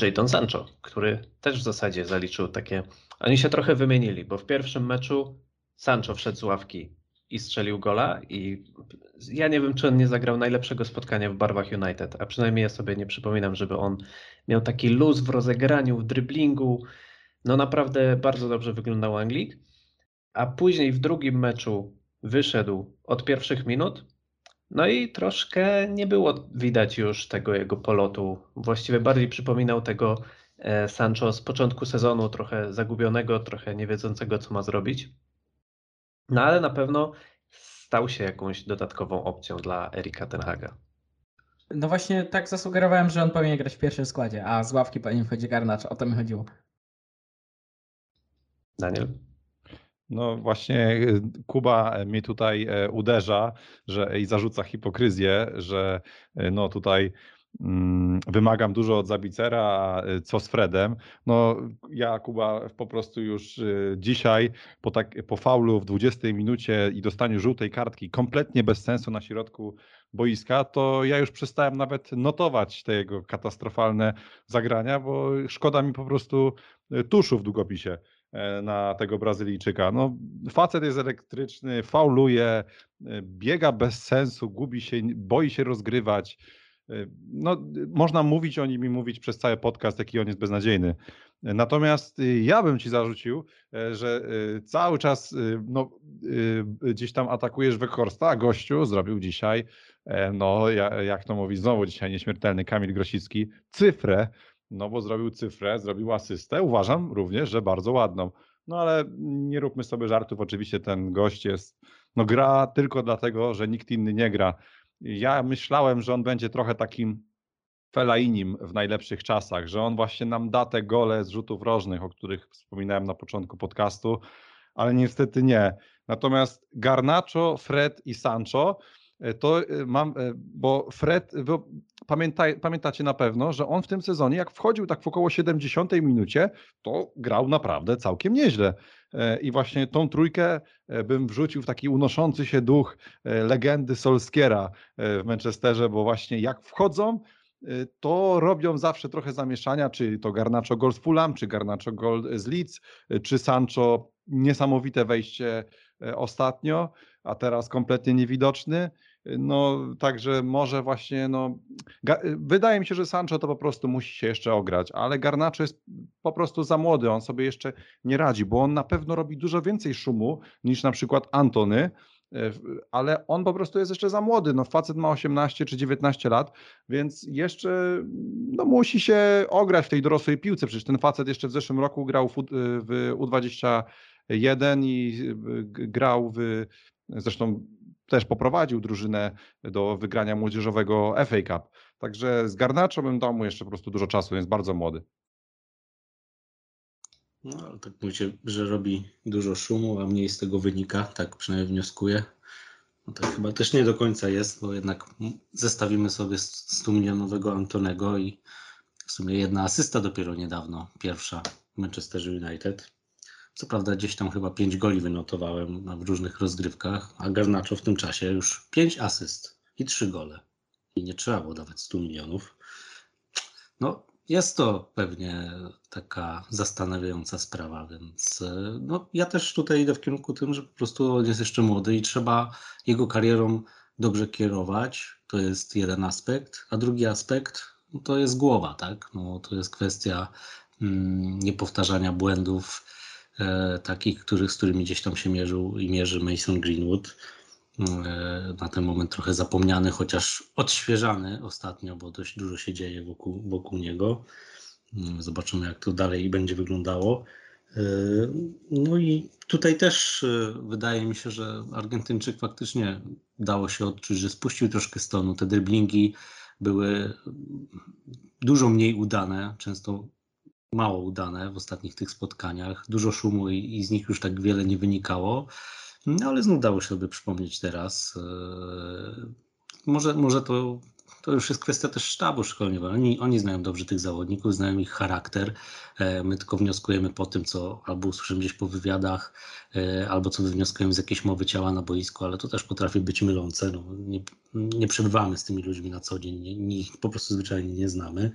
Jadon Sancho, który też w zasadzie zaliczył takie, oni się trochę wymienili, bo w pierwszym meczu Sancho wszedł z ławki i strzelił gola i ja nie wiem, czy on nie zagrał najlepszego spotkania w barwach United, a przynajmniej ja sobie nie przypominam, żeby on miał taki luz w rozegraniu, w driblingu. No naprawdę bardzo dobrze wyglądał Anglik. A później w drugim meczu wyszedł od pierwszych minut. No i troszkę nie było widać już tego jego polotu. Właściwie bardziej przypominał tego e, Sancho z początku sezonu, trochę zagubionego, trochę nie wiedzącego, co ma zrobić. No ale na pewno stał się jakąś dodatkową opcją dla Erika Tenhaga. No właśnie tak zasugerowałem, że on powinien grać w pierwszym składzie, a z ławki powinien wchodzić Garnacz. O to mi chodziło. Daniel? No właśnie y, Kuba mnie tutaj e, uderza że, i zarzuca hipokryzję, że e, no tutaj wymagam dużo od Zabicera, y, co z Fredem? No ja Kuba po prostu już y, dzisiaj po, tak, po faulu w 20 minucie i dostaniu żółtej kartki kompletnie bez sensu na środku boiska, to ja już przestałem nawet notować te jego katastrofalne zagrania, bo szkoda mi po prostu y, tuszu w długopisie e, na tego Brazylijczyka. No, facet jest elektryczny, fauluje, biega bez sensu, gubi się, boi się rozgrywać. Y, no, można mówić o nim i mówić przez cały podcast, jaki on jest beznadziejny. Natomiast y, ja bym ci zarzucił, e, że y, cały czas y, no, y, gdzieś tam atakujesz Weghorsta, a gościu zrobił dzisiaj, e, no ja- jak to mówi znowu dzisiaj nieśmiertelny Kamil Grosicki, cyfrę, no bo zrobił cyfrę, zrobił asystę, uważam również, że bardzo ładną. No ale nie róbmy sobie żartów, oczywiście ten gość jest, no gra tylko dlatego, że nikt inny nie gra. Ja myślałem, że on będzie trochę takim Felainim w najlepszych czasach, że on właśnie nam da te gole z rzutów rożnych, o których wspominałem na początku podcastu, ale niestety nie. Natomiast Garnacho, Fred i Sancho e, to e, mam, e, bo Fred, wy pamiętaj, pamiętacie na pewno, że on w tym sezonie, jak wchodził tak w około 70 minucie, to grał naprawdę całkiem nieźle. E, I właśnie tą trójkę e, bym wrzucił w taki unoszący się duch e, legendy Solskiera w Manchesterze, bo właśnie jak wchodzą, to robią zawsze trochę zamieszania, czy to Garnacho gol z Fulham, czy Garnacho gol z Leeds, czy Sancho niesamowite wejście ostatnio, a teraz kompletnie niewidoczny. Y, No, także może właśnie, no, y, wydaje mi się, że Sancho to po prostu musi się jeszcze ograć, ale Garnacho jest po prostu za młody, on sobie jeszcze nie radzi, bo on na pewno robi dużo więcej szumu niż na przykład Antony, e, ale on po prostu jest jeszcze za młody. No, facet ma 18 czy 19 lat, więc jeszcze no, musi się ograć w tej dorosłej piłce. Przecież ten facet jeszcze w zeszłym roku grał w, U- w U21 i g- grał w. Zresztą też poprowadził drużynę do wygrania młodzieżowego FA Cup. Także z Garnaczo bym dał mu jeszcze po prostu dużo czasu, jest bardzo młody. No, ale tak mówicie, że robi dużo szumu, a mniej z tego wynika, tak przynajmniej wnioskuję. No to chyba też nie do końca jest, bo jednak zestawimy sobie 100 milionowego Antonego i w sumie jedna asysta dopiero niedawno, pierwsza w Manchesterze United. Co prawda gdzieś tam chyba 5 goli wynotowałem w różnych rozgrywkach, a Garnacho w tym czasie już 5 asyst i 3 gole. I nie trzeba było dawać 100 milionów. No, jest to pewnie taka zastanawiająca sprawa, więc e, no, ja też tutaj idę w kierunku tym, że po prostu on jest jeszcze młody i trzeba jego karierą dobrze kierować. To jest jeden aspekt, a drugi aspekt no, to jest głowa, tak? No, to jest kwestia mm, niepowtarzania błędów takich, których, z którymi gdzieś tam się mierzył i mierzy Mason Greenwood. E, na ten moment trochę zapomniany, chociaż odświeżany ostatnio, bo dość dużo się dzieje wokół, wokół niego. Mm, Zobaczymy, jak to dalej będzie wyglądało. E, No i tutaj też e, wydaje mi się, że Argentyńczyk faktycznie dało się odczuć, że spuścił troszkę stonu. Te driblingi były dużo mniej udane, często mało udane w ostatnich tych spotkaniach. Dużo szumu i, i z nich już tak wiele nie wynikało. No ale znów dało się sobie przypomnieć teraz. e, Może, może to, to już jest kwestia też sztabu szkoleniowego. Oni, oni znają dobrze tych zawodników, znają ich charakter. E, My tylko wnioskujemy po tym, co albo usłyszymy gdzieś po wywiadach, e, albo co wywnioskujemy z jakiejś mowy ciała na boisku, ale to też potrafi być mylące. No, nie, nie przebywamy z tymi ludźmi na co dzień, nie, nie, po prostu zwyczajnie nie znamy.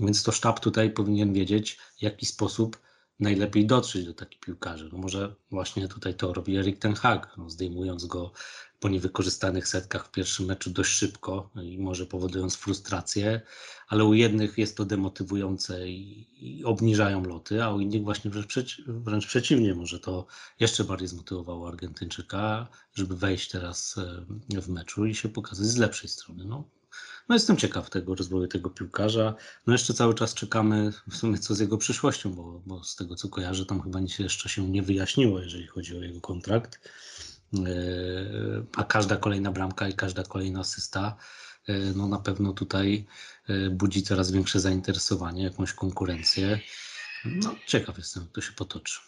Więc to sztab tutaj powinien wiedzieć, w jaki sposób najlepiej dotrzeć do takich piłkarzy. No może właśnie tutaj to robi Erik Ten Hag, no zdejmując go po niewykorzystanych setkach w pierwszym meczu dość szybko i może powodując frustrację, ale u jednych jest to demotywujące i, i obniżają loty, a u innych właśnie wręcz, przeci- wręcz przeciwnie, może to jeszcze bardziej zmotywowało Argentyńczyka, żeby wejść teraz e, w meczu i się pokazać z lepszej strony. No, no jestem ciekaw tego rozwoju tego piłkarza. No jeszcze cały czas czekamy w sumie co z jego przyszłością, bo, bo z tego co kojarzę, tam chyba nic jeszcze się nie wyjaśniło, jeżeli chodzi o jego kontrakt. Yy, A każda kolejna bramka i każda kolejna asysta yy, no na pewno tutaj yy, budzi coraz większe zainteresowanie, jakąś konkurencję. No ciekaw jestem, jak to się potoczy.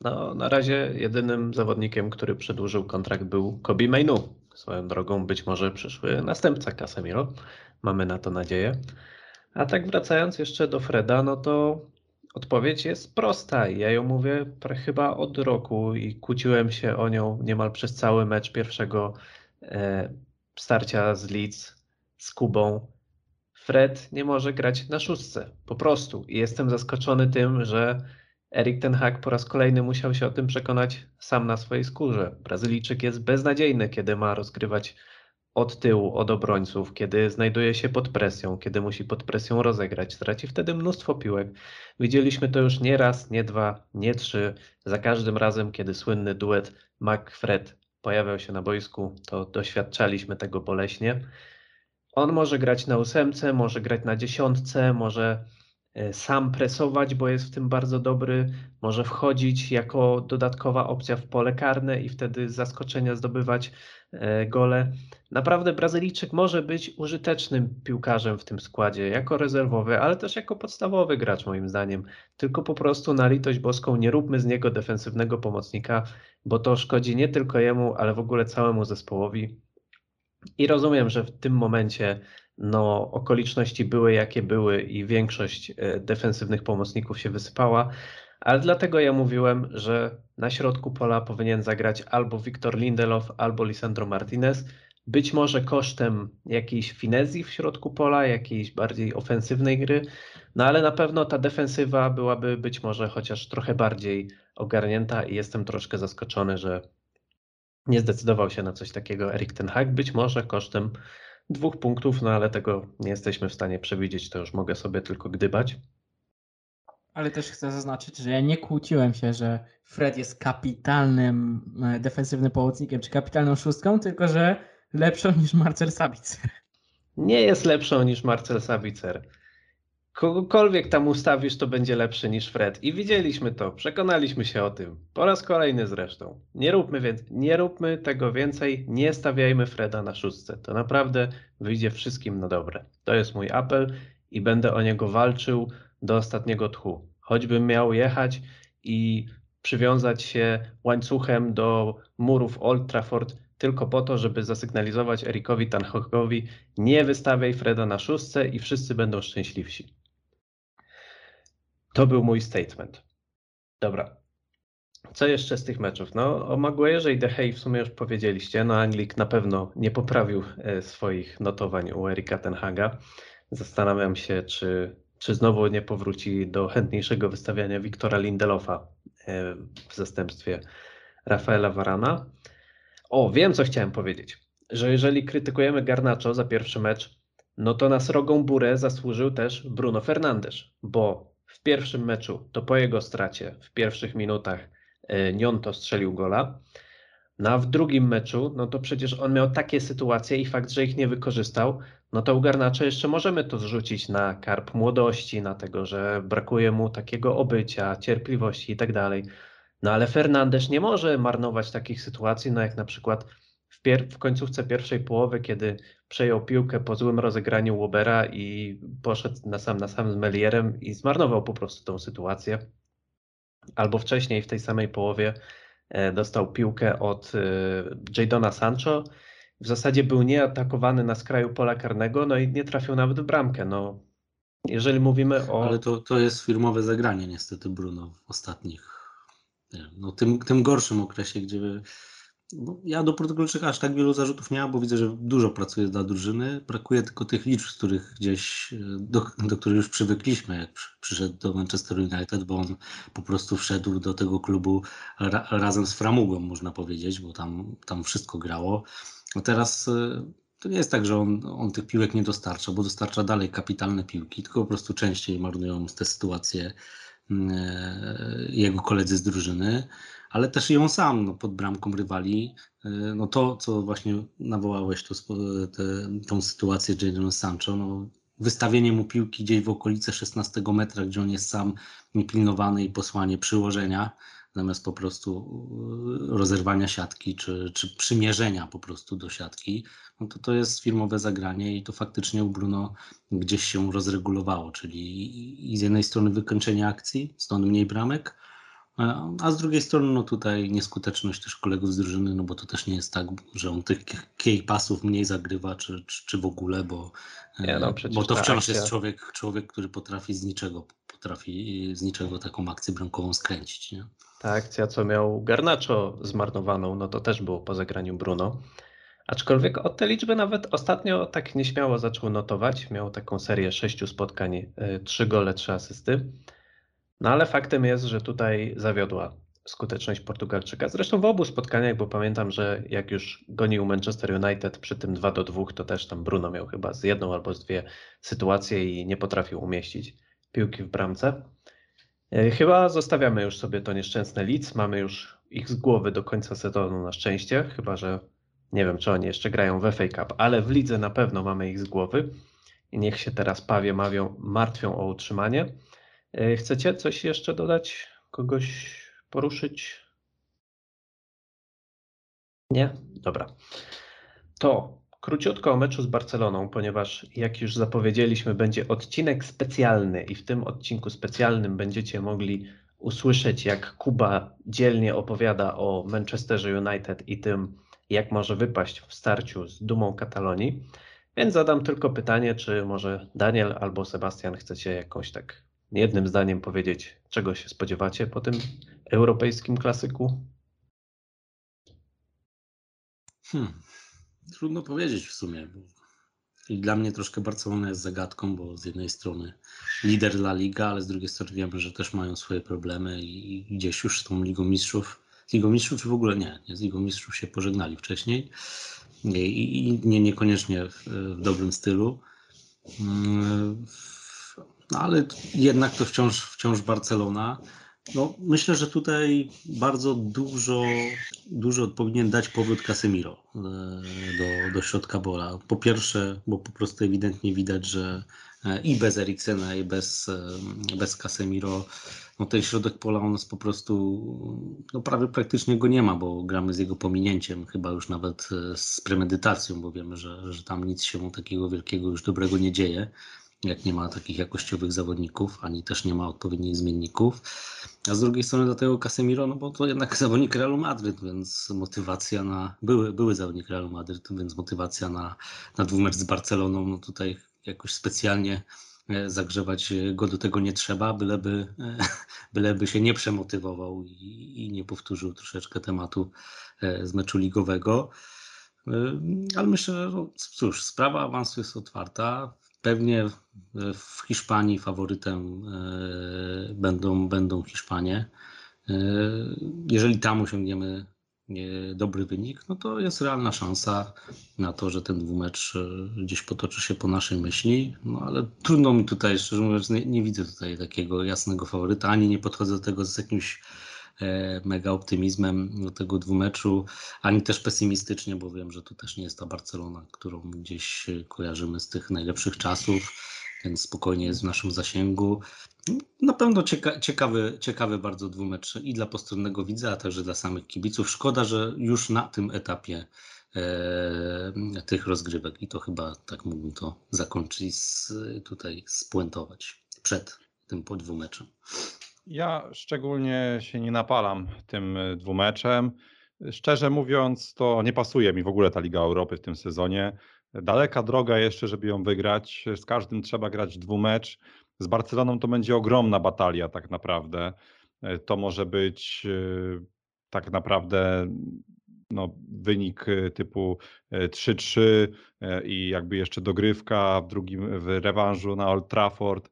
No, na razie jedynym zawodnikiem, który przedłużył kontrakt był Kobe Mainu. Swoją drogą być może przyszły następca Casemiro. Mamy na to nadzieję. A tak wracając jeszcze do Freda, no to odpowiedź jest prosta. Ja ją mówię chyba od roku i kłóciłem się o nią niemal przez cały mecz pierwszego e, starcia z Leeds z Kubą. Fred nie może grać na szóstce, po prostu. I jestem zaskoczony tym, że Erik Ten Hag po raz kolejny musiał się o tym przekonać sam na swojej skórze. Brazylijczyk jest beznadziejny, kiedy ma rozgrywać od tyłu, od obrońców, kiedy znajduje się pod presją, kiedy musi pod presją rozegrać, traci wtedy mnóstwo piłek. Widzieliśmy to już nie raz, nie dwa, nie trzy. Za każdym razem, kiedy słynny duet Mac-Fred pojawiał się na boisku, to doświadczaliśmy tego boleśnie. On może grać na ósemce, może grać na dziesiątce, może sam presować, bo jest w tym bardzo dobry, może wchodzić jako dodatkowa opcja w pole karne i wtedy z zaskoczenia zdobywać e, gole. Naprawdę Brazylijczyk może być użytecznym piłkarzem w tym składzie, jako rezerwowy, ale też jako podstawowy gracz moim zdaniem. Tylko po prostu na litość boską nie róbmy z niego defensywnego pomocnika, bo to szkodzi nie tylko jemu, ale w ogóle całemu zespołowi. I rozumiem, że w tym momencie no, okoliczności były jakie były i większość e, defensywnych pomocników się wysypała, ale dlatego ja mówiłem, że na środku pola powinien zagrać albo Wiktor Lindelof, albo Lisandro Martinez. Być może kosztem jakiejś finezji w środku pola, jakiejś bardziej ofensywnej gry, no ale na pewno ta defensywa byłaby być może chociaż trochę bardziej ogarnięta i jestem troszkę zaskoczony, że nie zdecydował się na coś takiego Erik Ten Hag, być może kosztem dwóch punktów, no ale tego nie jesteśmy w stanie przewidzieć, to już mogę sobie tylko gdybać. Ale też chcę zaznaczyć, że ja nie kłóciłem się, że Fred jest kapitalnym e, defensywnym pomocnikiem czy kapitalną szóstką, tylko że lepszą niż Marcel Sabic. Nie jest lepszą niż Marcel Sabicer. Kogokolwiek tam ustawisz, to będzie lepszy niż Fred. I widzieliśmy to, przekonaliśmy się o tym. Po raz kolejny zresztą. Nie róbmy, więc, nie róbmy tego więcej, nie stawiajmy Freda na szóstce. To naprawdę wyjdzie wszystkim na dobre. To jest mój apel i będę o niego walczył do ostatniego tchu. Choćbym miał jechać i przywiązać się łańcuchem do murów Old Trafford tylko po to, żeby zasygnalizować Erikowi Tanhokowi nie wystawiaj Freda na szóstce i wszyscy będą szczęśliwsi. To był mój statement. Dobra. Co jeszcze z tych meczów? No, o Maguire'ze i De Gea w sumie już powiedzieliście. No, Anglik na pewno nie poprawił e, swoich notowań u Erika Tenhaga. Zastanawiam się, czy, czy znowu nie powróci do chętniejszego wystawiania Wiktora Lindelofa e, w zastępstwie Rafaela Varana. O, wiem co chciałem powiedzieć. Że jeżeli krytykujemy Garnacho za pierwszy mecz, no to na srogą burę zasłużył też Bruno Fernandes, bo w pierwszym meczu, to po jego stracie, w pierwszych minutach e, Nionto strzelił gola. No a w drugim meczu, no to przecież on miał takie sytuacje i fakt, że ich nie wykorzystał, no to u Garnacza jeszcze możemy to zrzucić na karp młodości, na tego, że brakuje mu takiego obycia, cierpliwości i tak dalej. No ale Fernandes nie może marnować takich sytuacji, no jak na przykład pier- w końcówce pierwszej połowy, kiedy przejął piłkę po złym rozegraniu Wobera i poszedł na sam na sam z Melierem i zmarnował po prostu tą sytuację. Albo wcześniej w tej samej połowie e, dostał piłkę od e, Jadona Sancho. W zasadzie był nieatakowany na skraju pola karnego, no i nie trafił nawet w bramkę. No, jeżeli mówimy o. Ale to, to jest firmowe zagranie niestety Bruno w ostatnich, no tym, tym gorszym okresie, gdzie ja do Portugalczyka aż tak wielu zarzutów nie mam, bo widzę, że dużo pracuje dla drużyny. Brakuje tylko tych liczb, których gdzieś, e, do, do których już przywykliśmy, jak przy- przyszedł do Manchester United, bo on po prostu wszedł do tego klubu ra, razem z Framugą, można powiedzieć, bo tam, tam wszystko grało. A teraz e, to nie jest tak, że on, on tych piłek nie dostarcza, bo dostarcza dalej kapitalne piłki, tylko po prostu częściej marnują te sytuacje mm, e, jego koledzy z drużyny ale też on sam no, pod bramką rywali. y, No to, co właśnie nawołałeś, to, te, tą sytuację Jadon Sancho, no, wystawienie mu piłki gdzieś w okolice 16 metra, gdzie on jest sam niepilnowany i posłanie przyłożenia, zamiast po prostu y, rozerwania siatki, czy, czy przymierzenia po prostu do siatki, no to to jest firmowe zagranie i to faktycznie u Bruno gdzieś się rozregulowało, czyli i z jednej strony wykończenie akcji, stąd mniej bramek, a z drugiej strony, no tutaj nieskuteczność też kolegów z drużyny, no bo to też nie jest tak, że on tych key pasów mniej zagrywa, czy, czy, czy w ogóle, bo, Nie, no e, bo to wciąż akcja- jest człowiek, człowiek, który potrafi z niczego, potrafi z niczego taką akcję bramkową skręcić, nie? Ta akcja, co miał Garnacho zmarnowaną, no to też było po zagraniu Bruno. Aczkolwiek od te liczby nawet ostatnio tak nieśmiało zaczął notować. Miał taką serię sześciu spotkań, y, trzy gole, trzy asysty. No ale faktem jest, że tutaj zawiodła skuteczność Portugalczyka. Zresztą w obu spotkaniach, bo pamiętam, że jak już gonił Manchester United przy tym 2 do 2, to też tam Bruno miał chyba z jedną albo z dwie sytuacje i nie potrafił umieścić piłki w bramce. E, Chyba zostawiamy już sobie to nieszczęsne Leeds. Mamy już ich z głowy do końca sezonu na szczęście, chyba że nie wiem, czy oni jeszcze grają w FA Cup, ale w lidze na pewno mamy ich z głowy. I niech się teraz pawie mawią, martwią o utrzymanie. E, Chcecie coś jeszcze dodać? Kogoś poruszyć? Nie? Dobra. To króciutko o meczu z Barceloną, ponieważ jak już zapowiedzieliśmy, będzie odcinek specjalny i w tym odcinku specjalnym będziecie mogli usłyszeć, jak Kuba dzielnie opowiada o Manchesterze United i tym, jak może wypaść w starciu z dumą Katalonii. Więc zadam tylko pytanie, czy może Daniel albo Sebastian chcecie jakąś tak jednym zdaniem powiedzieć, czego się spodziewacie po tym europejskim klasyku? Hmm. Trudno powiedzieć w sumie. I dla mnie troszkę Barcelona jest zagadką, bo z jednej strony lider La Liga, ale z drugiej strony wiemy, że też mają swoje problemy i gdzieś już z tą Ligą Mistrzów, z Ligą Mistrzów czy w ogóle nie, nie z Ligą Mistrzów się pożegnali wcześniej i, i, nie, niekoniecznie w, w dobrym stylu. No ale jednak to wciąż, wciąż Barcelona. No, myślę, że tutaj bardzo dużo, dużo powinien dać powrót Casemiro e, do, do środka bola. Po pierwsze, bo po prostu ewidentnie widać, że e, i bez Eriksena, i bez, e, bez Casemiro, no ten środek pola on jest po prostu, no prawie praktycznie go nie ma, bo gramy z jego pominięciem, chyba już nawet z premedytacją, bo wiemy, że, że tam nic się takiego wielkiego już dobrego nie dzieje jak nie ma takich jakościowych zawodników, ani też nie ma odpowiednich zmienników. A z drugiej strony do tego Casemiro, no bo to jednak zawodnik Realu Madryt, więc motywacja na, były, były zawodnik Realu Madryt, więc motywacja na, na dwumecz z Barceloną, no tutaj jakoś specjalnie e, zagrzewać go do tego nie trzeba, byleby, e, byleby się nie przemotywował i, i nie powtórzył troszeczkę tematu e, z meczu ligowego. Ale myślę, że no, cóż, sprawa awansu jest otwarta. Pewnie e, w Hiszpanii faworytem e, będą, będą Hiszpanie. E, Jeżeli tam osiągniemy dobry wynik, no to jest realna szansa na to, że ten dwumecz gdzieś potoczy się po naszej myśli. No ale trudno mi tutaj, szczerze mówiąc, nie, nie widzę tutaj takiego jasnego faworyta, ani nie podchodzę do tego z jakimś mega optymizmem tego dwumeczu, ani też pesymistycznie, bo wiem, że to też nie jest ta Barcelona, którą gdzieś e, kojarzymy z tych najlepszych czasów, więc spokojnie jest w naszym zasięgu. Na pewno cieka ciekawy, ciekawy bardzo dwumecz i dla postronnego widza, a także dla samych kibiców. Szkoda, że już na tym etapie e, tych rozgrywek i to chyba tak mógłbym to zakończyć, z, tutaj spuentować przed tym po dwumeczem. Ja szczególnie się nie napalam tym y, dwumeczem. Szczerze mówiąc, to nie pasuje mi w ogóle ta Liga Europy w tym sezonie. Daleka droga jeszcze, żeby ją wygrać. Z każdym trzeba grać dwumecz. Z Barceloną to będzie ogromna batalia tak naprawdę. Y, To może być y, tak naprawdę no, wynik typu y, 3-3 y, i jakby jeszcze dogrywka w drugim w rewanżu na Old Trafford.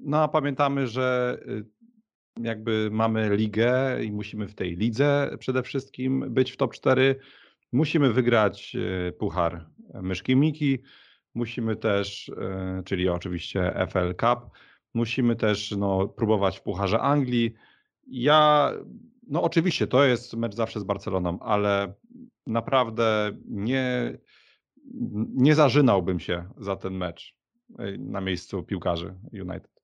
No a pamiętamy, że jakby mamy ligę i musimy w tej lidze przede wszystkim być w top 4. Musimy wygrać e, puchar Myszki Miki, musimy też, e, czyli oczywiście FL Cup, musimy też no, próbować w Pucharze Anglii. Ja, no oczywiście to jest mecz zawsze z Barceloną, ale naprawdę nie, nie zażynałbym się za ten mecz e, na miejscu piłkarzy United.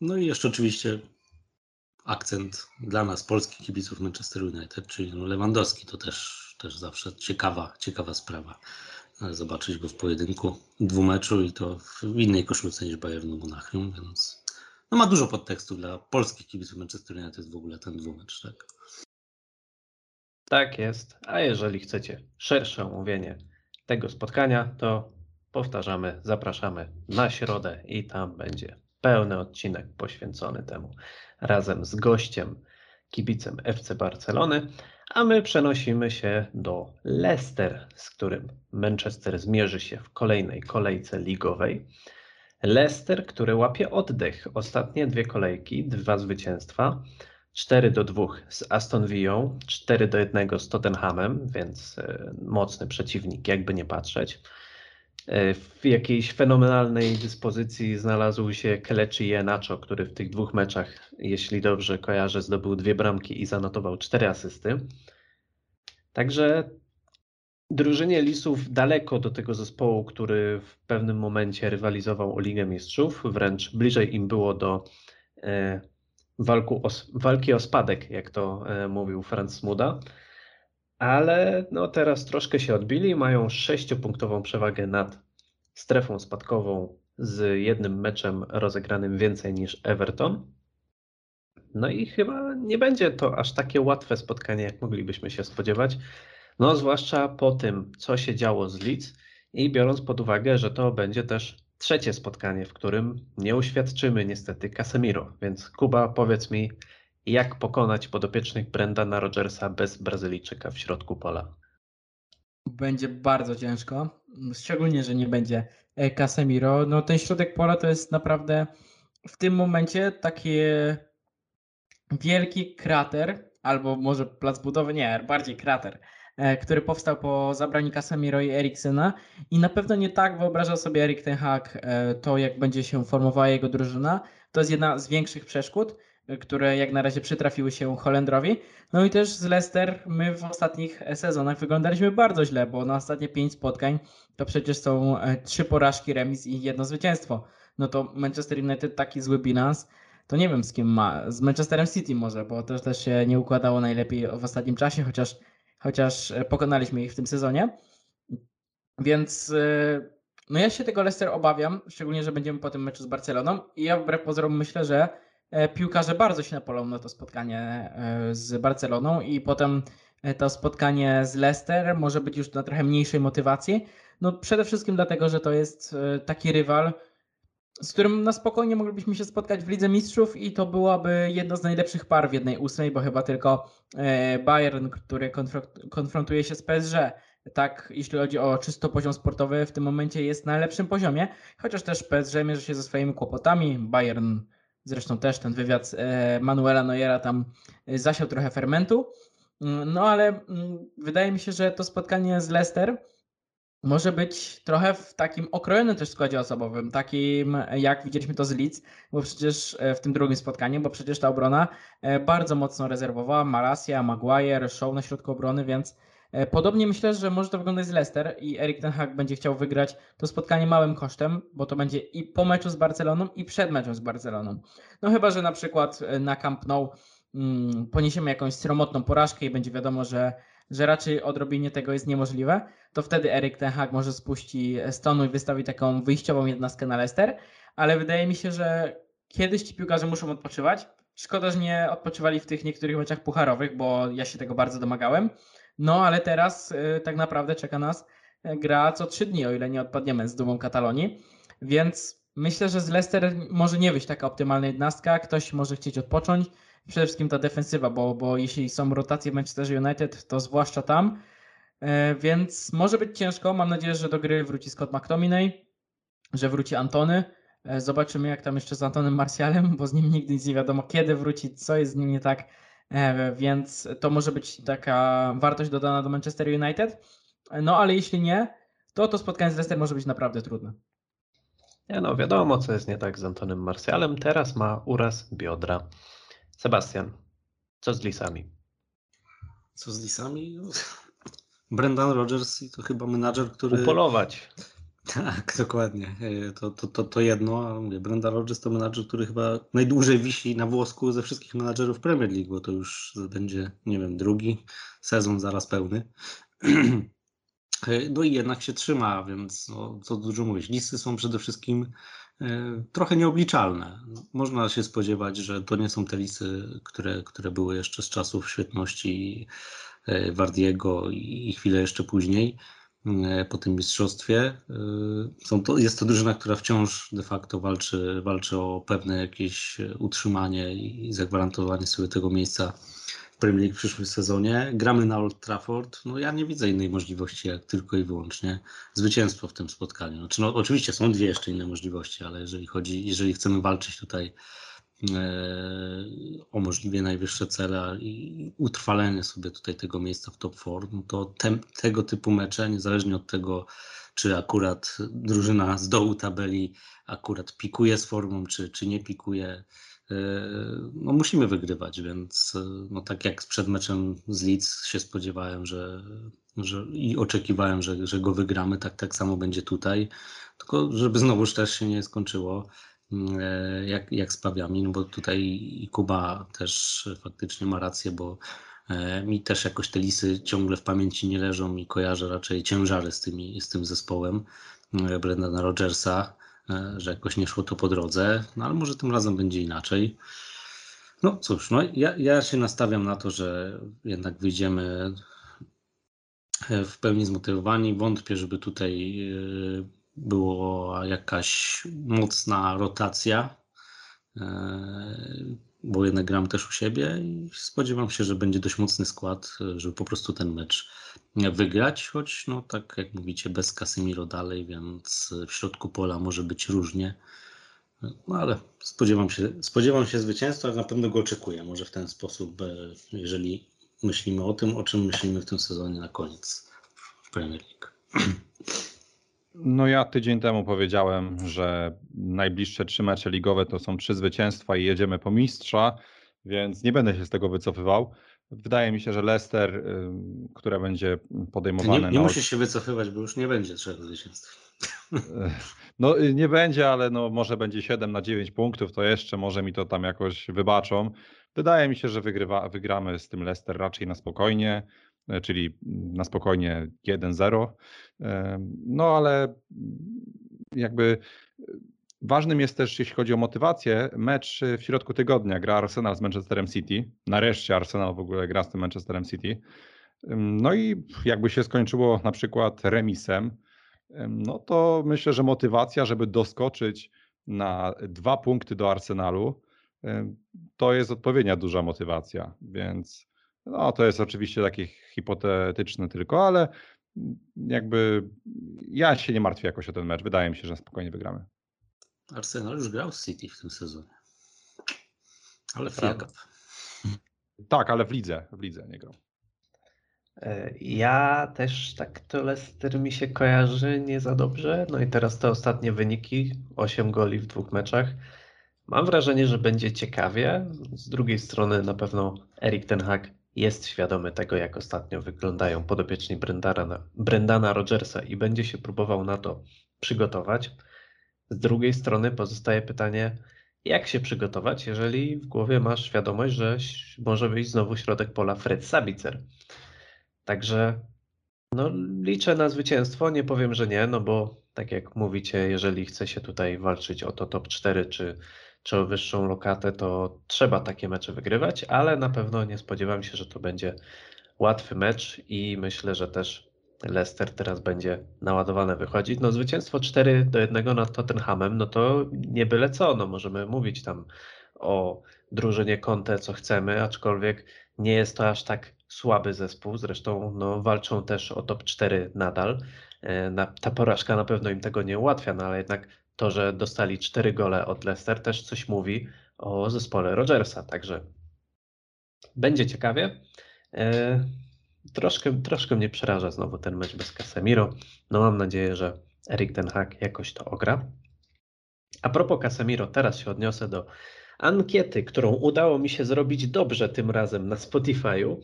No i jeszcze oczywiście akcent dla nas, polskich kibiców Manchester United, czyli no Lewandowski, to też, też zawsze ciekawa, ciekawa sprawa. e, Zobaczyć go w pojedynku dwumeczu i to w innej koszulce niż Bayernu Monachium, więc no ma dużo podtekstu dla polskich kibiców Manchester United w ogóle ten dwumecz, tak? Tak jest. A jeżeli chcecie szersze omówienie tego spotkania, to powtarzamy, zapraszamy na środę i tam będzie pełny odcinek poświęcony temu razem z gościem, kibicem FC Barcelony, a my przenosimy się do Leicester, z którym Manchester zmierzy się w kolejnej kolejce ligowej. Leicester, który łapie oddech. Ostatnie dwie kolejki, dwa zwycięstwa. 4 do 2 z Aston Villą, 4 do 1 z Tottenhamem, więc e, mocny przeciwnik, jakby nie patrzeć. E, W jakiejś fenomenalnej dyspozycji znalazł się Kelechi Iheanacho, który w tych dwóch meczach, jeśli dobrze kojarzę, zdobył dwie bramki i zanotował cztery asysty. Także drużynie Lisów daleko do tego zespołu, który w pewnym momencie rywalizował o Ligę Mistrzów, wręcz bliżej im było do e, walku o, walki o spadek, jak to e, mówił Franz Smuda. Ale no teraz troszkę się odbili, mają sześciopunktową przewagę nad strefą spadkową z jednym meczem rozegranym więcej niż Everton. No i chyba nie będzie to aż takie łatwe spotkanie, jak moglibyśmy się spodziewać. No, zwłaszcza po tym, co się działo z Leeds i biorąc pod uwagę, że to będzie też trzecie spotkanie, w którym nie uświadczymy niestety Casemiro. Więc Kuba, powiedz mi, jak pokonać podopiecznych Brendana Rodgersa bez Brazylijczyka w środku pola? Będzie bardzo ciężko, szczególnie, że nie będzie e, Casemiro. No ten środek pola to jest naprawdę w tym momencie takie wielki krater, albo może plac budowy, nie, bardziej krater, e, który powstał po zabraniu Casemiro i Eriksena i na pewno nie tak wyobraża sobie Erik ten Hag e, to, jak będzie się formowała jego drużyna. To jest jedna z większych przeszkód, e, które jak na razie przytrafiły się Holendrowi. No i też z Leicester my w ostatnich sezonach wyglądaliśmy bardzo źle, bo na ostatnie pięć spotkań to przecież są e, trzy porażki, remis i jedno zwycięstwo. No to Manchester United taki zły bilans, to nie wiem z kim ma. Z Manchesterem City może, bo to też się nie układało najlepiej w ostatnim czasie, chociaż, chociaż e, pokonaliśmy ich w tym sezonie. Więc e, no ja się tego Leicester obawiam, szczególnie, że będziemy po tym meczu z Barceloną i ja wbrew pozorom myślę, że piłkarze bardzo się napolą na to spotkanie e, z Barceloną i potem e, to spotkanie z Leicester może być już na trochę mniejszej motywacji. No przede wszystkim dlatego, że to jest e, taki rywal, z którym na spokojnie moglibyśmy się spotkać w Lidze Mistrzów i to byłaby jedna z najlepszych par w jednej ósmej, bo chyba tylko e, Bayern, który konfront- konfrontuje się z PSG, tak jeśli chodzi o czysto poziom sportowy, w tym momencie jest na najlepszym poziomie, chociaż też PSG mierzy się ze swoimi kłopotami. Bayern zresztą też ten wywiad e, Manuela Neuera tam e, zasiał trochę fermentu. Mm, No ale mm, wydaje mi się, że to spotkanie z Leicester może być trochę w takim okrojonym też składzie osobowym, takim e, jak widzieliśmy to z Leeds, bo przecież w tym drugim spotkaniu, bo przecież ta obrona bardzo mocno rezerwowała Malasia, Maguire, Show na środku obrony, więc podobnie myślę, że może to wyglądać z Leicester i Erik ten Hag będzie chciał wygrać to spotkanie małym kosztem, bo to będzie i po meczu z Barceloną i przed meczem z Barceloną. No chyba, że na przykład e, na Camp Nou mm, poniesiemy jakąś sromotną porażkę i będzie wiadomo, że że raczej odrobienie tego jest niemożliwe, to wtedy Erik Ten Hag może spuści z tonu i wystawi taką wyjściową jednostkę na Leicester, ale wydaje mi się, że kiedyś ci piłkarze muszą odpoczywać. Szkoda, że nie odpoczywali w tych niektórych meczach pucharowych, bo ja się tego bardzo domagałem. No ale teraz y, tak naprawdę czeka nas y, gra co trzy dni, o ile nie odpadniemy z dumą Katalonii. Więc myślę, że z Leicester może nie wyjść taka optymalna jednostka. Ktoś może chcieć odpocząć. Przede wszystkim ta defensywa, bo, bo jeśli są rotacje w Manchester United, to zwłaszcza tam. E, Więc może być ciężko. Mam nadzieję, że do gry wróci Scott McTominay, że wróci Antony. E, Zobaczymy, jak tam jeszcze z Antonem Martialem, bo z nim nigdy nie wiadomo, kiedy wróci, co jest z nim nie tak. E, Więc to może być taka wartość dodana do Manchester United. No ale jeśli nie, to to spotkanie z Leicester może być naprawdę trudne. Nie no, wiadomo, co jest nie tak z Antonem Martialem. Teraz ma uraz biodra. Sebastian, co z Lisami? Co z Lisami? Brendan Rodgers i to chyba menadżer, który... Upolować. Tak, dokładnie. E, To, to, to, to jedno, mówię, Brendan Rodgers to menadżer, który chyba najdłużej wisi na włosku ze wszystkich menadżerów Premier League, bo to już będzie, nie wiem, drugi sezon zaraz pełny. E, No i jednak się trzyma, więc no, co dużo mówić. Listy są przede wszystkim e, trochę nieobliczalne. Można się spodziewać, że to nie są te listy, które, które były jeszcze z czasów świetności Wardiego i chwilę jeszcze później po tym mistrzostwie. E, Są to, jest to drużyna, która wciąż de facto walczy, walczy o pewne jakieś e, utrzymanie i zagwarantowanie sobie tego miejsca w Premier League w przyszłym sezonie. Gramy na Old Trafford. No ja nie widzę innej możliwości jak tylko i wyłącznie zwycięstwo w tym spotkaniu. Znaczy, no, oczywiście są dwie jeszcze inne możliwości, ale jeżeli chodzi, jeżeli chcemy walczyć tutaj o możliwie najwyższe cele i utrwalenie sobie tutaj tego miejsca w top 4, no to te, tego typu mecze, niezależnie od tego, czy akurat drużyna z dołu tabeli akurat pikuje z formą, czy, czy nie pikuje, no musimy wygrywać, więc no tak jak przed meczem z Leeds się spodziewałem, że, że i oczekiwałem, że, że go wygramy, tak, tak samo będzie tutaj, tylko żeby znowuż też się nie skończyło. E, jak, jak z Pawiami, no bo tutaj Kuba też faktycznie ma rację, bo e, mi też jakoś te lisy ciągle w pamięci nie leżą i kojarzę raczej ciężary z, tymi, z tym zespołem e, Brendana Rogersa, że jakoś nie szło to po drodze, no ale może tym razem będzie inaczej. No cóż, no ja, ja się nastawiam na to, że jednak wyjdziemy w pełni zmotywowani. Wątpię, żeby tutaj była jakaś mocna rotacja, e, bo jednak gram też u siebie i spodziewam się, że będzie dość mocny skład, żeby po prostu ten mecz wygrać, choć no tak jak mówicie, bez Casemiro dalej, więc w środku pola może być różnie. No ale spodziewam się, spodziewam się zwycięstwa, na pewno go oczekuję. Może w ten sposób, e, jeżeli myślimy o tym, o czym myślimy w tym sezonie na koniec w Premier League. No ja tydzień temu powiedziałem, że najbliższe trzy mecze ligowe to są trzy zwycięstwa i jedziemy po mistrza, więc nie będę się z tego wycofywał. Wydaje mi się, że Leicester, y, które będzie podejmowane... nie, nie musisz się wycofywać, bo już nie będzie trzech zwycięstw. No y, nie będzie, ale no może będzie 7 na 9 punktów, to jeszcze może mi to tam jakoś wybaczą. Wydaje mi się, że wygrywa, wygramy z tym Leicester raczej na spokojnie. E, czyli na spokojnie 1-0. E, no ale jakby e, ważnym jest też, jeśli chodzi o motywację, mecz w środku tygodnia gra Arsenal z Manchesterem City. Nareszcie Arsenal w ogóle gra z tym Manchesterem City. No i jakby się skończyło na przykład remisem, no to myślę, że motywacja, żeby doskoczyć na dwa punkty do Arsenalu, to jest odpowiednia duża motywacja, więc no, to jest oczywiście takie hipotetyczne tylko, ale jakby ja się nie martwię jakoś o ten mecz. Wydaje mi się, że spokojnie wygramy. Arsenal już grał z City w tym sezonie. Ale Prawda. Tak, ale w lidze, w lidze nie grał. E, ja też tak to Leicester mi się kojarzy nie za dobrze. No i teraz te ostatnie wyniki, 8 goli w dwóch meczach. Mam wrażenie, że będzie ciekawie. Z drugiej strony na pewno Erik Ten Hag jest świadomy tego, jak ostatnio wyglądają podopieczni Brendana, Brendana Rogersa i będzie się próbował na to przygotować. Z drugiej strony pozostaje pytanie, jak się przygotować, jeżeli w głowie masz świadomość, że może wyjść znowu środek pola Fred Sabicer. Także no, liczę na zwycięstwo, nie powiem, że nie, no bo tak jak mówicie, jeżeli chce się tutaj walczyć o to top 4 czy czy wyższą lokatę, to trzeba takie mecze wygrywać, ale na pewno nie spodziewam się, że to będzie łatwy mecz i myślę, że też Leicester teraz będzie naładowane wychodzić. No zwycięstwo 4 do 1 nad Tottenhamem, no to nie byle co, no możemy mówić tam o drużynie Conte, co chcemy, aczkolwiek nie jest to aż tak słaby zespół, zresztą no, walczą też o top 4 nadal. E, ta porażka na pewno im tego nie ułatwia, no ale jednak to, że dostali cztery gole od Leicester, też coś mówi o zespole Rogersa. Także będzie ciekawie. E, troszkę, troszkę mnie przeraża znowu ten mecz bez Casemiro. No mam nadzieję, że Erik Ten Hag jakoś to ogra. A propos Casemiro, teraz się odniosę do ankiety, którą udało mi się zrobić dobrze tym razem na Spotify'u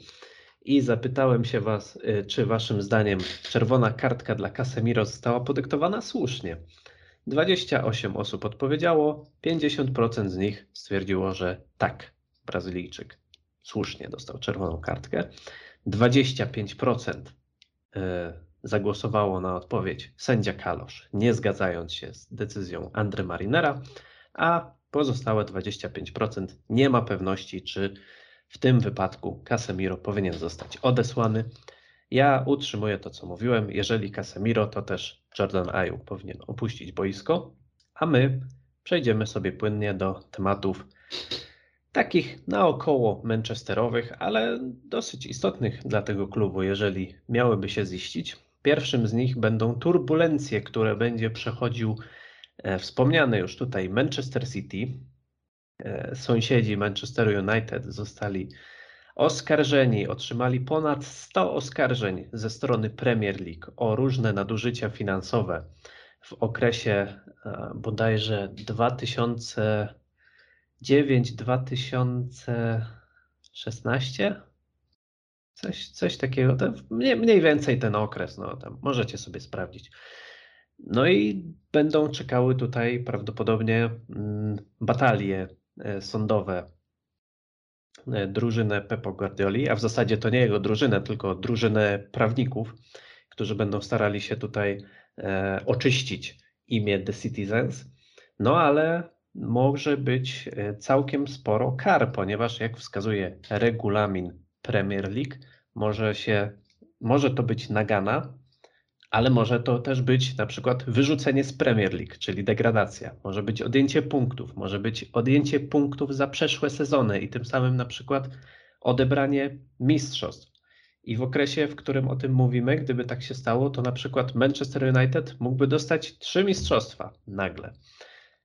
i zapytałem się Was, e, czy Waszym zdaniem czerwona kartka dla Casemiro została podyktowana słusznie. 28 osób odpowiedziało, 50% z nich stwierdziło, że tak, Brazylijczyk słusznie dostał czerwoną kartkę. 25% e, zagłosowało na odpowiedź sędzia Kalosz, nie zgadzając się z decyzją Andre Marinera, a pozostałe 25% nie ma pewności, czy w tym wypadku Casemiro powinien zostać odesłany. Ja utrzymuję to, co mówiłem. Jeżeli Casemiro, to też Jordan Ayew powinien opuścić boisko, a my przejdziemy sobie płynnie do tematów takich naokoło manchesterowych, ale dosyć istotnych dla tego klubu, jeżeli miałyby się ziścić. Pierwszym z nich będą turbulencje, które będzie przechodził e, wspomniany już tutaj Manchester City. e, sąsiedzi Manchester United zostali oskarżeni, otrzymali ponad 100 oskarżeń ze strony Premier League o różne nadużycia finansowe w okresie e, bodajże 2009-2016. Coś, coś takiego, mniej, mniej więcej ten okres, no tam możecie sobie sprawdzić. No i będą czekały tutaj prawdopodobnie mm, batalie e, sądowe drużynę Pepo Guardioli, a w zasadzie to nie jego drużynę, tylko drużynę prawników, którzy będą starali się tutaj e, oczyścić imię The Citizens. No ale może być całkiem sporo kar, ponieważ jak wskazuje regulamin Premier League, może się może to być nagana, ale może to też być na przykład wyrzucenie z Premier League, czyli degradacja. Może być odjęcie punktów, może być odjęcie punktów za przeszłe sezony i tym samym na przykład odebranie mistrzostw. I w okresie, w którym o tym mówimy, gdyby tak się stało, to na przykład Manchester United mógłby dostać trzy mistrzostwa nagle.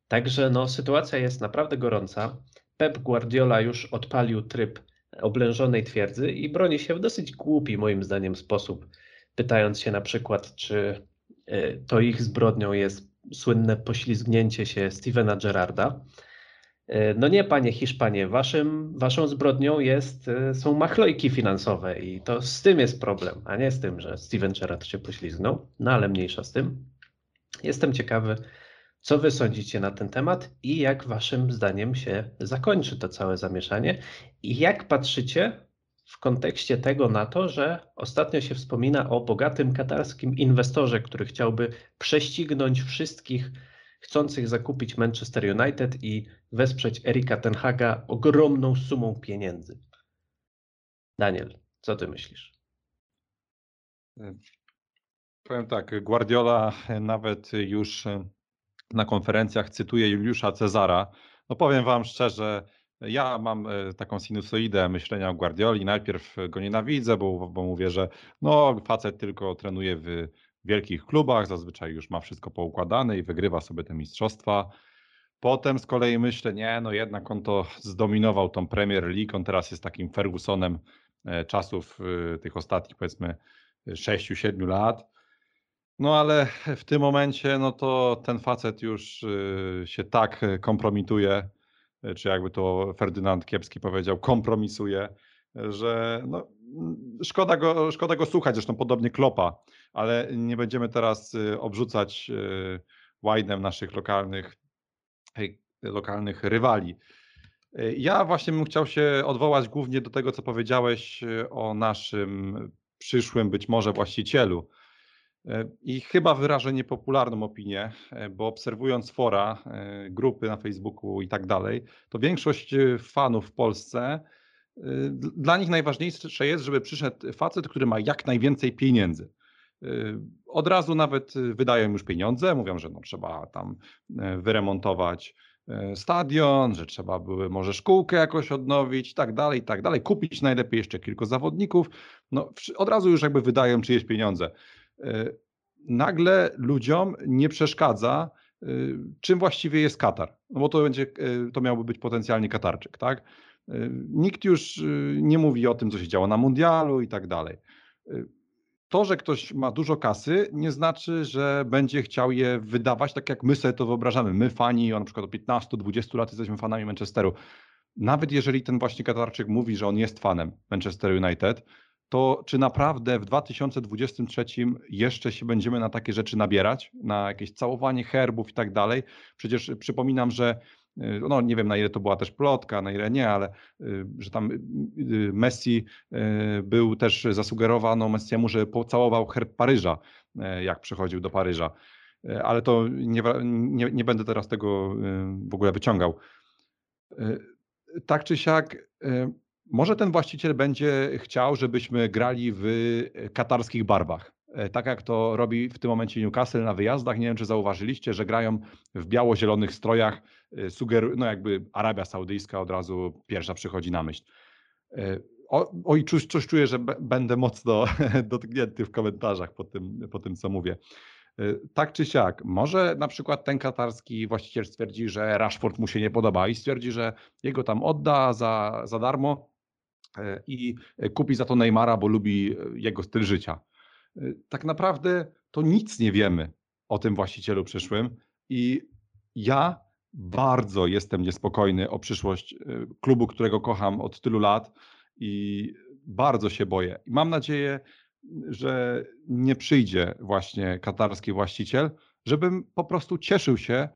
Także no, sytuacja jest naprawdę gorąca. Pep Guardiola już odpalił tryb oblężonej twierdzy i broni się w dosyć głupi, moim zdaniem, sposób pytając się na przykład, czy e, to ich zbrodnią jest słynne poślizgnięcie się Stevena Gerrarda. E, no nie, panie Hiszpanie, waszym, waszą zbrodnią jest, e, są machlojki finansowe i to z tym jest problem, a nie z tym, że Steven Gerrard się poślizgnął, no ale mniejsza z tym. Jestem ciekawy, co wy sądzicie na ten temat i jak waszym zdaniem się zakończy to całe zamieszanie i jak patrzycie w kontekście tego na to, że ostatnio się wspomina o bogatym katarskim inwestorze, który chciałby prześcignąć wszystkich chcących zakupić Manchester United i wesprzeć Erika Tenhaga ogromną sumą pieniędzy. Daniel, co ty myślisz? Powiem tak, Guardiola nawet już na konferencjach cytuje Juliusza Cezara. No powiem wam szczerze, ja mam e, taką sinusoidę myślenia o Guardioli. Najpierw go nienawidzę, bo, bo mówię, że no, facet tylko trenuje w wielkich klubach, zazwyczaj już ma wszystko poukładane i wygrywa sobie te mistrzostwa. Potem z kolei myślę, nie, no jednak on to zdominował tą Premier League, on teraz jest takim Fergusonem e, czasów e, tych ostatnich powiedzmy 6-7 lat. No ale w tym momencie, no to ten facet już się tak kompromituje, czy jakby to Ferdynand Kiepski powiedział, kompromisuje, że no, szkoda, go, szkoda go słuchać, zresztą podobnie Klopa, ale nie będziemy teraz y, obrzucać łajnem y, naszych lokalnych, lokalnych rywali. Y, ja właśnie bym chciał się odwołać głównie do tego, co powiedziałeś o naszym przyszłym być może właścicielu. E, I chyba wyrażę niepopularną opinię, e, bo obserwując fora, e, grupy na Facebooku i tak dalej, to większość fanów w Polsce, dla nich najważniejsze jest, żeby przyszedł facet, który ma jak najwięcej pieniędzy. Od razu nawet wydają już pieniądze, mówią, że no trzeba tam wyremontować stadion, że trzeba były może szkółkę jakoś odnowić i tak dalej, i tak dalej, kupić najlepiej jeszcze kilku zawodników. No, od razu już jakby wydają czyjeś pieniądze. E, nagle ludziom nie przeszkadza, e, czym właściwie jest Katar. No bo to będzie, e, to miałby być potencjalnie Katarczyk, tak? Nikt już nie mówi o tym, co się działo na mundialu i tak dalej. To, że ktoś ma dużo kasy, nie znaczy, że będzie chciał je wydawać tak, jak my sobie to wyobrażamy. My, fani, on na przykład od 15-20 lat jesteśmy fanami Manchesteru. Nawet jeżeli ten właśnie Katarczyk mówi, że on jest fanem Manchester United, to czy naprawdę w 2023 jeszcze się będziemy na takie rzeczy nabierać, na jakieś całowanie herbów i tak dalej? Przecież przypominam, że y, no nie wiem na ile to była też plotka, na ile nie, ale y, że tam y, Messi był też zasugerowano Messiemu, że pocałował herb Paryża, jak przychodził do Paryża. Ale to nie, nie, nie będę teraz tego w ogóle wyciągał. Tak czy siak, może ten właściciel będzie chciał, żebyśmy grali w e, katarskich barwach. E, tak jak to robi w tym momencie Newcastle na wyjazdach. Nie wiem, czy zauważyliście, że grają w biało-zielonych strojach. E, Sugeru no jakby Arabia Saudyjska od razu pierwsza przychodzi na myśl. Oj, coś, coś czuję, że będę mocno dotknięty w komentarzach po tym, po tym, co mówię. Tak czy siak, może na przykład ten katarski właściciel stwierdzi, że Rashford mu się nie podoba i stwierdzi, że jego tam odda za, za darmo i kupi za to Neymara, bo lubi e, jego styl życia. Y, Tak naprawdę to nic nie wiemy o tym właścicielu przyszłym i ja bardzo jestem niespokojny o przyszłość klubu, którego kocham od tylu lat i bardzo się boję. Mam nadzieję, że nie przyjdzie właśnie katarski właściciel, żebym po prostu cieszył się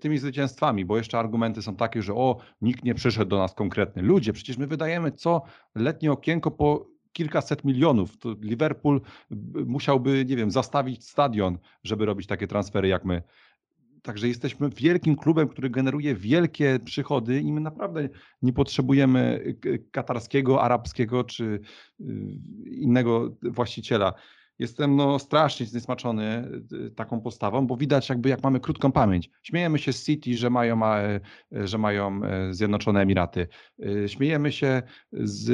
tymi zwycięstwami, bo jeszcze argumenty są takie, że o, nikt nie przyszedł do nas konkretny. Ludzie, przecież my wydajemy co letnie okienko po kilkaset milionów. To Liverpool b- musiałby, nie wiem, zastawić stadion, żeby robić takie transfery jak my. Także jesteśmy wielkim klubem, który generuje wielkie przychody i my naprawdę nie potrzebujemy katarskiego, arabskiego czy y, innego właściciela. Jestem no, strasznie zniesmaczony y, taką postawą, bo widać jakby jak mamy krótką pamięć. Śmiejemy się z City, że mają, e, że mają e, Zjednoczone Emiraty. Y, Śmiejemy się z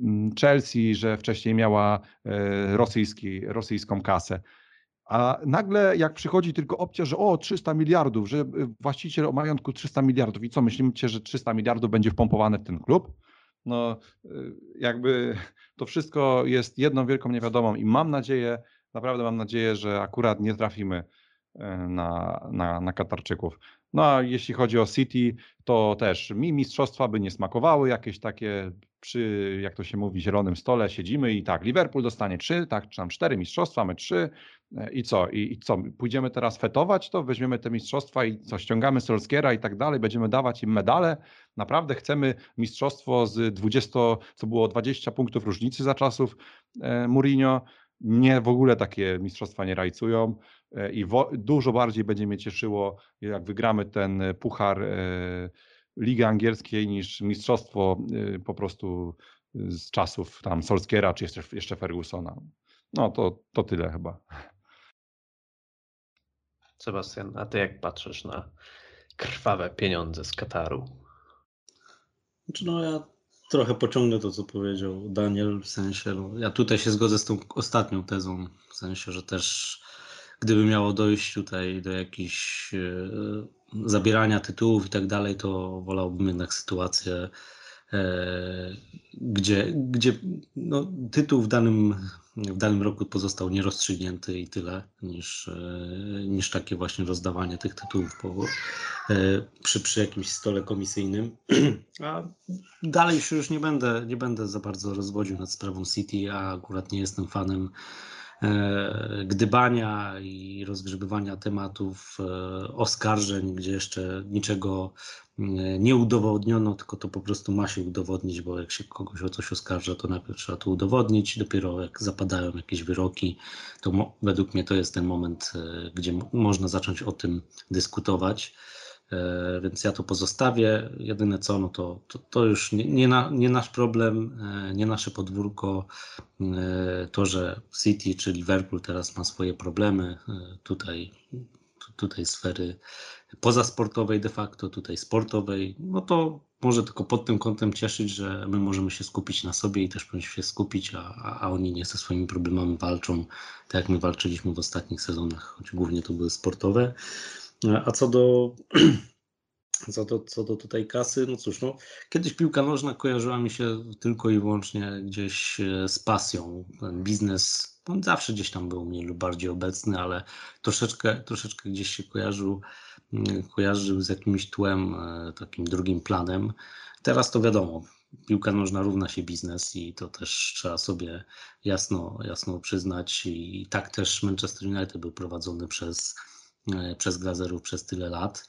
mm, Chelsea, że wcześniej miała e, rosyjski, rosyjską kasę. A nagle jak przychodzi tylko opcja, że o 300 miliardów, że y, właściciel o majątku 300 miliardów i co, myślicie, że 300 miliardów będzie wpompowane w ten klub? No y, jakby to wszystko jest jedną wielką niewiadomą i mam nadzieję, naprawdę mam nadzieję, że akurat nie trafimy y, na, na, na Katarczyków. No a jeśli chodzi o City, to też mi mistrzostwa by nie smakowały, jakieś takie przy, jak to się mówi, zielonym stole siedzimy i tak, Liverpool dostanie trzy, tak, czy tam cztery mistrzostwa, my trzy, E, I co? I, I co? Pójdziemy teraz fetować to? Weźmiemy te mistrzostwa i co? Ściągamy Solskiera i tak dalej, będziemy dawać im medale? Naprawdę chcemy mistrzostwo z 20, co było 20 punktów różnicy za czasów e, Mourinho? Nie, w ogóle takie mistrzostwa nie rajcują e, i wo, dużo bardziej będzie mnie cieszyło, jak wygramy ten puchar e, Ligi Angielskiej niż mistrzostwo e, po prostu z czasów tam Solskiera czy jeszcze, jeszcze Fergusona. No to, to tyle chyba. Sebastian, a ty jak patrzysz na krwawe pieniądze z Kataru? Znaczy, no ja trochę pociągnę to, co powiedział Daniel, w sensie, no, ja tutaj się zgodzę z tą ostatnią tezą, w sensie, że też gdyby miało dojść tutaj do jakichś e, zabierania tytułów i tak dalej, to wolałbym jednak sytuację, e, gdzie, gdzie no, tytuł w danym, w danym roku pozostał nierozstrzygnięty i tyle, niż, e, niż takie właśnie rozdawanie tych tytułów po, e, przy, przy jakimś stole komisyjnym. A dalej się już nie będę, nie będę za bardzo rozwodził nad sprawą City, a akurat nie jestem fanem gdybania i rozgrzebywania tematów, e, oskarżeń, gdzie jeszcze niczego e, nie udowodniono, tylko to po prostu ma się udowodnić, bo jak się kogoś o coś oskarża, to najpierw trzeba to udowodnić, dopiero jak zapadają jakieś wyroki, to według mnie to jest ten moment, e, gdzie mo- można zacząć o tym dyskutować. E, Więc ja to pozostawię. Jedyne co, no to, to, to już nie, nie, na, nie nasz problem, e, nie nasze podwórko. E, To, że City czy Liverpool teraz ma swoje problemy, tutaj, tu- tutaj sfery pozasportowej de facto, tutaj sportowej, no to może tylko pod tym kątem cieszyć, że my możemy się skupić na sobie i też powinniśmy się skupić, a a oni nie ze swoimi problemami walczą, tak jak my walczyliśmy w ostatnich sezonach, choć głównie to były sportowe. E, A co do, co do, co do tutaj kasy, no cóż, no, kiedyś piłka nożna kojarzyła mi się tylko i wyłącznie gdzieś e, z pasją. Ten biznes on zawsze gdzieś tam był mniej lub bardziej obecny, ale troszeczkę, troszeczkę gdzieś się kojarzył, mm, kojarzył z jakimś tłem, e, takim drugim planem. Teraz to wiadomo, piłka nożna równa się biznes i to też trzeba sobie jasno, jasno przyznać. I tak też Manchester United był prowadzony przez przez Glazerów przez tyle lat,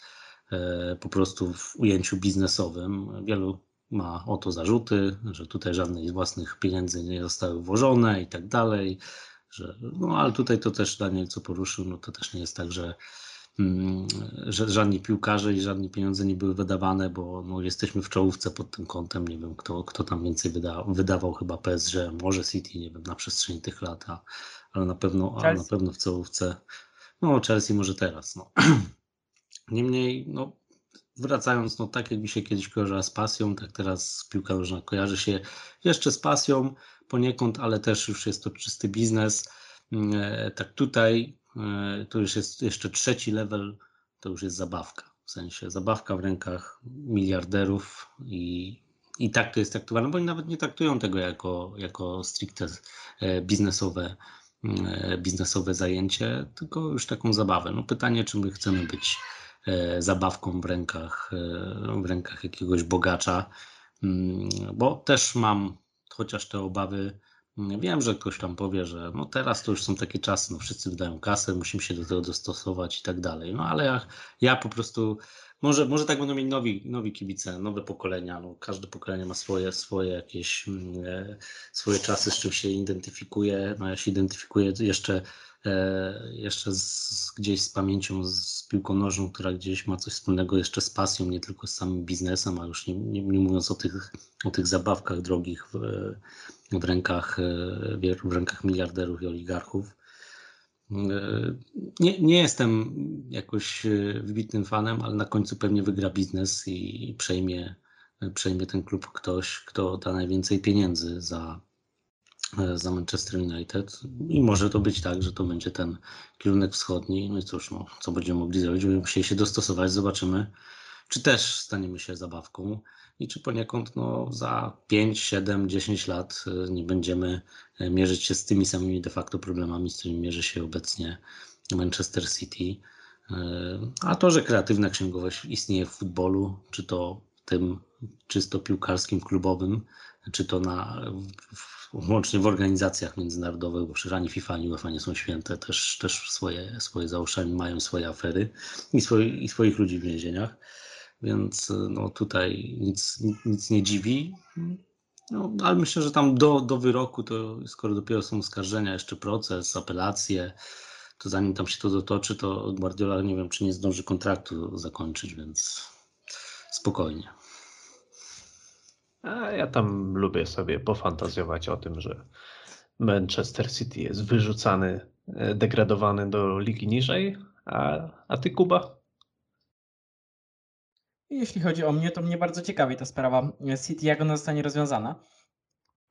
e, po prostu w ujęciu biznesowym. Wielu ma o to zarzuty, że tutaj żadnych własnych pieniędzy nie zostały włożone i tak dalej. Że, no ale tutaj to też Daniel co poruszył, no to też nie jest tak, że, mm, że żadni piłkarze i żadne pieniądze nie były wydawane, bo no, jesteśmy w czołówce pod tym kątem. Nie wiem, kto, kto tam więcej wyda, wydawał, chyba PSG, może City, nie wiem, na przestrzeni tych lat, ale na pewno, ale na pewno w czołówce. No, Chelsea może teraz. No. Niemniej, no, wracając, no tak jak mi się kiedyś kojarzyła z pasją, tak teraz piłka nożna kojarzy się jeszcze z pasją poniekąd, ale też już jest to czysty biznes. E, Tak tutaj e, to już jest jeszcze trzeci level, to już jest zabawka. W sensie zabawka w rękach miliarderów i, i tak to jest traktowane, bo oni nawet nie traktują tego jako, jako stricte e, biznesowe, biznesowe zajęcie, tylko już taką zabawę. No pytanie, czy my chcemy być e, zabawką w rękach, e, w rękach jakiegoś bogacza, Mm, bo też mam chociaż te obawy. mm, Wiem, że ktoś tam powie, że no teraz to już są takie czasy, no wszyscy wydają kasę, musimy się do tego dostosować i tak dalej. No ale ja, ja po prostu, może, może tak będą mieli nowi, nowi kibice, nowe pokolenia. No, każde pokolenie ma swoje, swoje jakieś mm, e, swoje czasy, z czym się identyfikuje. No ja się identyfikuję jeszcze, e, jeszcze z, gdzieś z pamięcią z piłką nożną, która gdzieś ma coś wspólnego jeszcze z pasją, nie tylko z samym biznesem, a już nie, nie, nie mówiąc o tych, o tych zabawkach drogich w, w, rękach, e, w rękach miliarderów i oligarchów. E, Nie, nie jestem jakoś e, wybitnym fanem, ale na końcu pewnie wygra biznes i przejmie, przejmie ten klub ktoś, kto da najwięcej pieniędzy za, e, za Manchester United. I może to być tak, że to będzie ten kierunek wschodni. No i cóż, no, co będziemy mogli zrobić? Będziemy musieli się dostosować, zobaczymy, czy też staniemy się zabawką i czy poniekąd no, za 5, 7, 10 lat e, nie będziemy e, mierzyć się z tymi samymi de facto problemami, z którymi mierzy się obecnie Manchester City. E, A to, że kreatywna księgowość istnieje w futbolu, czy to tym czysto piłkarskim, klubowym, czy to na, w, łącznie w organizacjach międzynarodowych, bo przecież ani FIFA, ani UEFA nie są święte, też, też swoje, swoje za mają swoje afery i, i swoich ludzi w więzieniach. Więc no, tutaj nic, nic, nic nie dziwi. No, ale myślę, że tam do, do wyroku, to skoro dopiero są oskarżenia, jeszcze proces, apelacje, to zanim tam się to dotoczy, to Guardiola nie wiem, czy nie zdąży kontraktu zakończyć, więc spokojnie. A ja tam lubię sobie pofantazjować o tym, że Manchester City jest wyrzucany, e, degradowany do ligi niżej, a, a ty Kuba? Jeśli chodzi o mnie, to mnie bardzo ciekawi ta sprawa City, jak ona zostanie rozwiązana.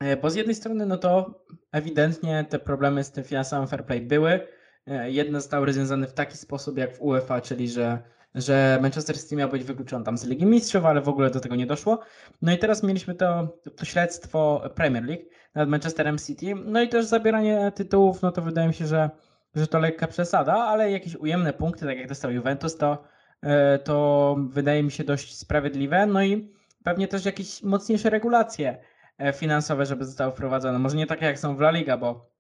E, Bo z jednej strony, no to ewidentnie te problemy z tym finansowym fair play były. E, Jedne zostały rozwiązane w taki sposób jak w UEFA, czyli że, że Manchester City miał być wykluczony tam z Ligi Mistrzów, ale w ogóle do tego nie doszło. No i teraz mieliśmy to, to śledztwo Premier League nad Manchesterem City. No i też zabieranie tytułów, no to wydaje mi się, że, że to lekka przesada, ale jakieś ujemne punkty, tak jak dostał Juventus, to, e, to wydaje mi się dość sprawiedliwe. No i pewnie też jakieś mocniejsze regulacje e, finansowe, żeby zostały wprowadzone. Może nie takie jak są w La Liga, bo,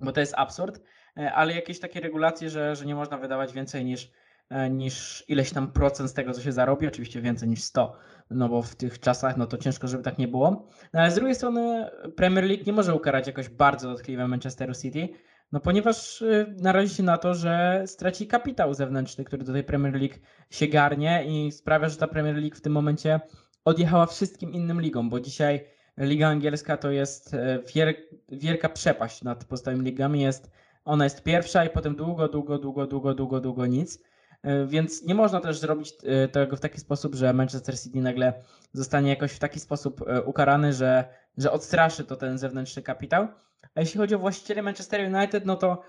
bo to jest absurd, e, ale jakieś takie regulacje, że, że nie można wydawać więcej niż, e, niż ileś tam procent z tego, co się zarobi, oczywiście więcej niż 100, no bo w tych czasach no to ciężko, żeby tak nie było. No ale z drugiej strony Premier League nie może ukarać jakoś bardzo dotkliwie Manchesteru City, no ponieważ y, narazi się na to, że straci kapitał zewnętrzny, który do tej Premier League się garnie i sprawia, że ta Premier League w tym momencie odjechała wszystkim innym ligom, bo dzisiaj Liga Angielska to jest wier, wielka przepaść nad pozostałymi ligami. Jest, ona jest pierwsza i potem długo, długo, długo, długo, długo, długo nic. E, Więc nie można też zrobić e, tego w taki sposób, że Manchester City nagle zostanie jakoś w taki sposób e, ukarany, że, że odstraszy to ten zewnętrzny kapitał. A jeśli chodzi o właścicieli Manchester United, no to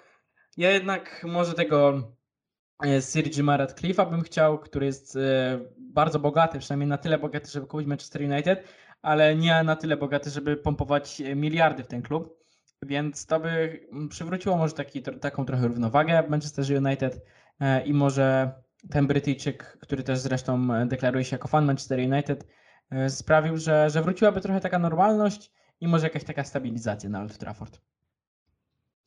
ja jednak może tego Sir Jima Radcliffe'a bym chciał, który jest bardzo bogaty, przynajmniej na tyle bogaty, żeby kupić Manchester United, ale nie na tyle bogaty, żeby pompować miliardy w ten klub. Więc to by przywróciło może taki, taką trochę równowagę Manchester United i może ten Brytyjczyk, który też zresztą e, deklaruje się jako fan Manchester United, e, sprawił, że, że wróciłaby trochę taka normalność i może jakaś taka stabilizacja na Old Trafford.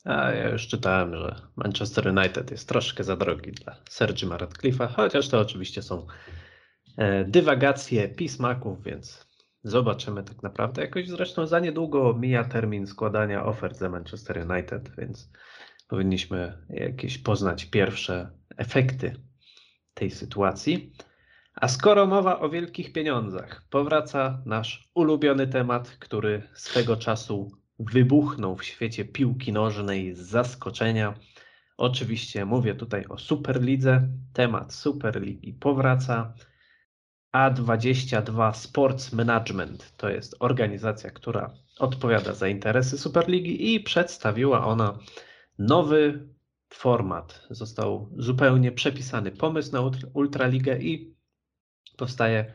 A ja już czytałem, że Manchester United jest troszkę za drogi dla Jima Radcliffe'a, chociaż to oczywiście są e, dywagacje pismaków, więc zobaczymy tak naprawdę. Jakoś zresztą za niedługo mija termin składania ofert za Manchester United, więc powinniśmy jakieś poznać pierwsze efekty tej sytuacji. A skoro mowa o wielkich pieniądzach, powraca nasz ulubiony temat, który swego czasu wybuchnął w świecie piłki nożnej z zaskoczenia. Oczywiście mówię tutaj o Superlidze. Temat Superligi powraca. A22 Sports Management to jest organizacja, która odpowiada za interesy Superligi i przedstawiła ona nowy format, został zupełnie przepisany pomysł na Ultra- Ultraligę i powstaje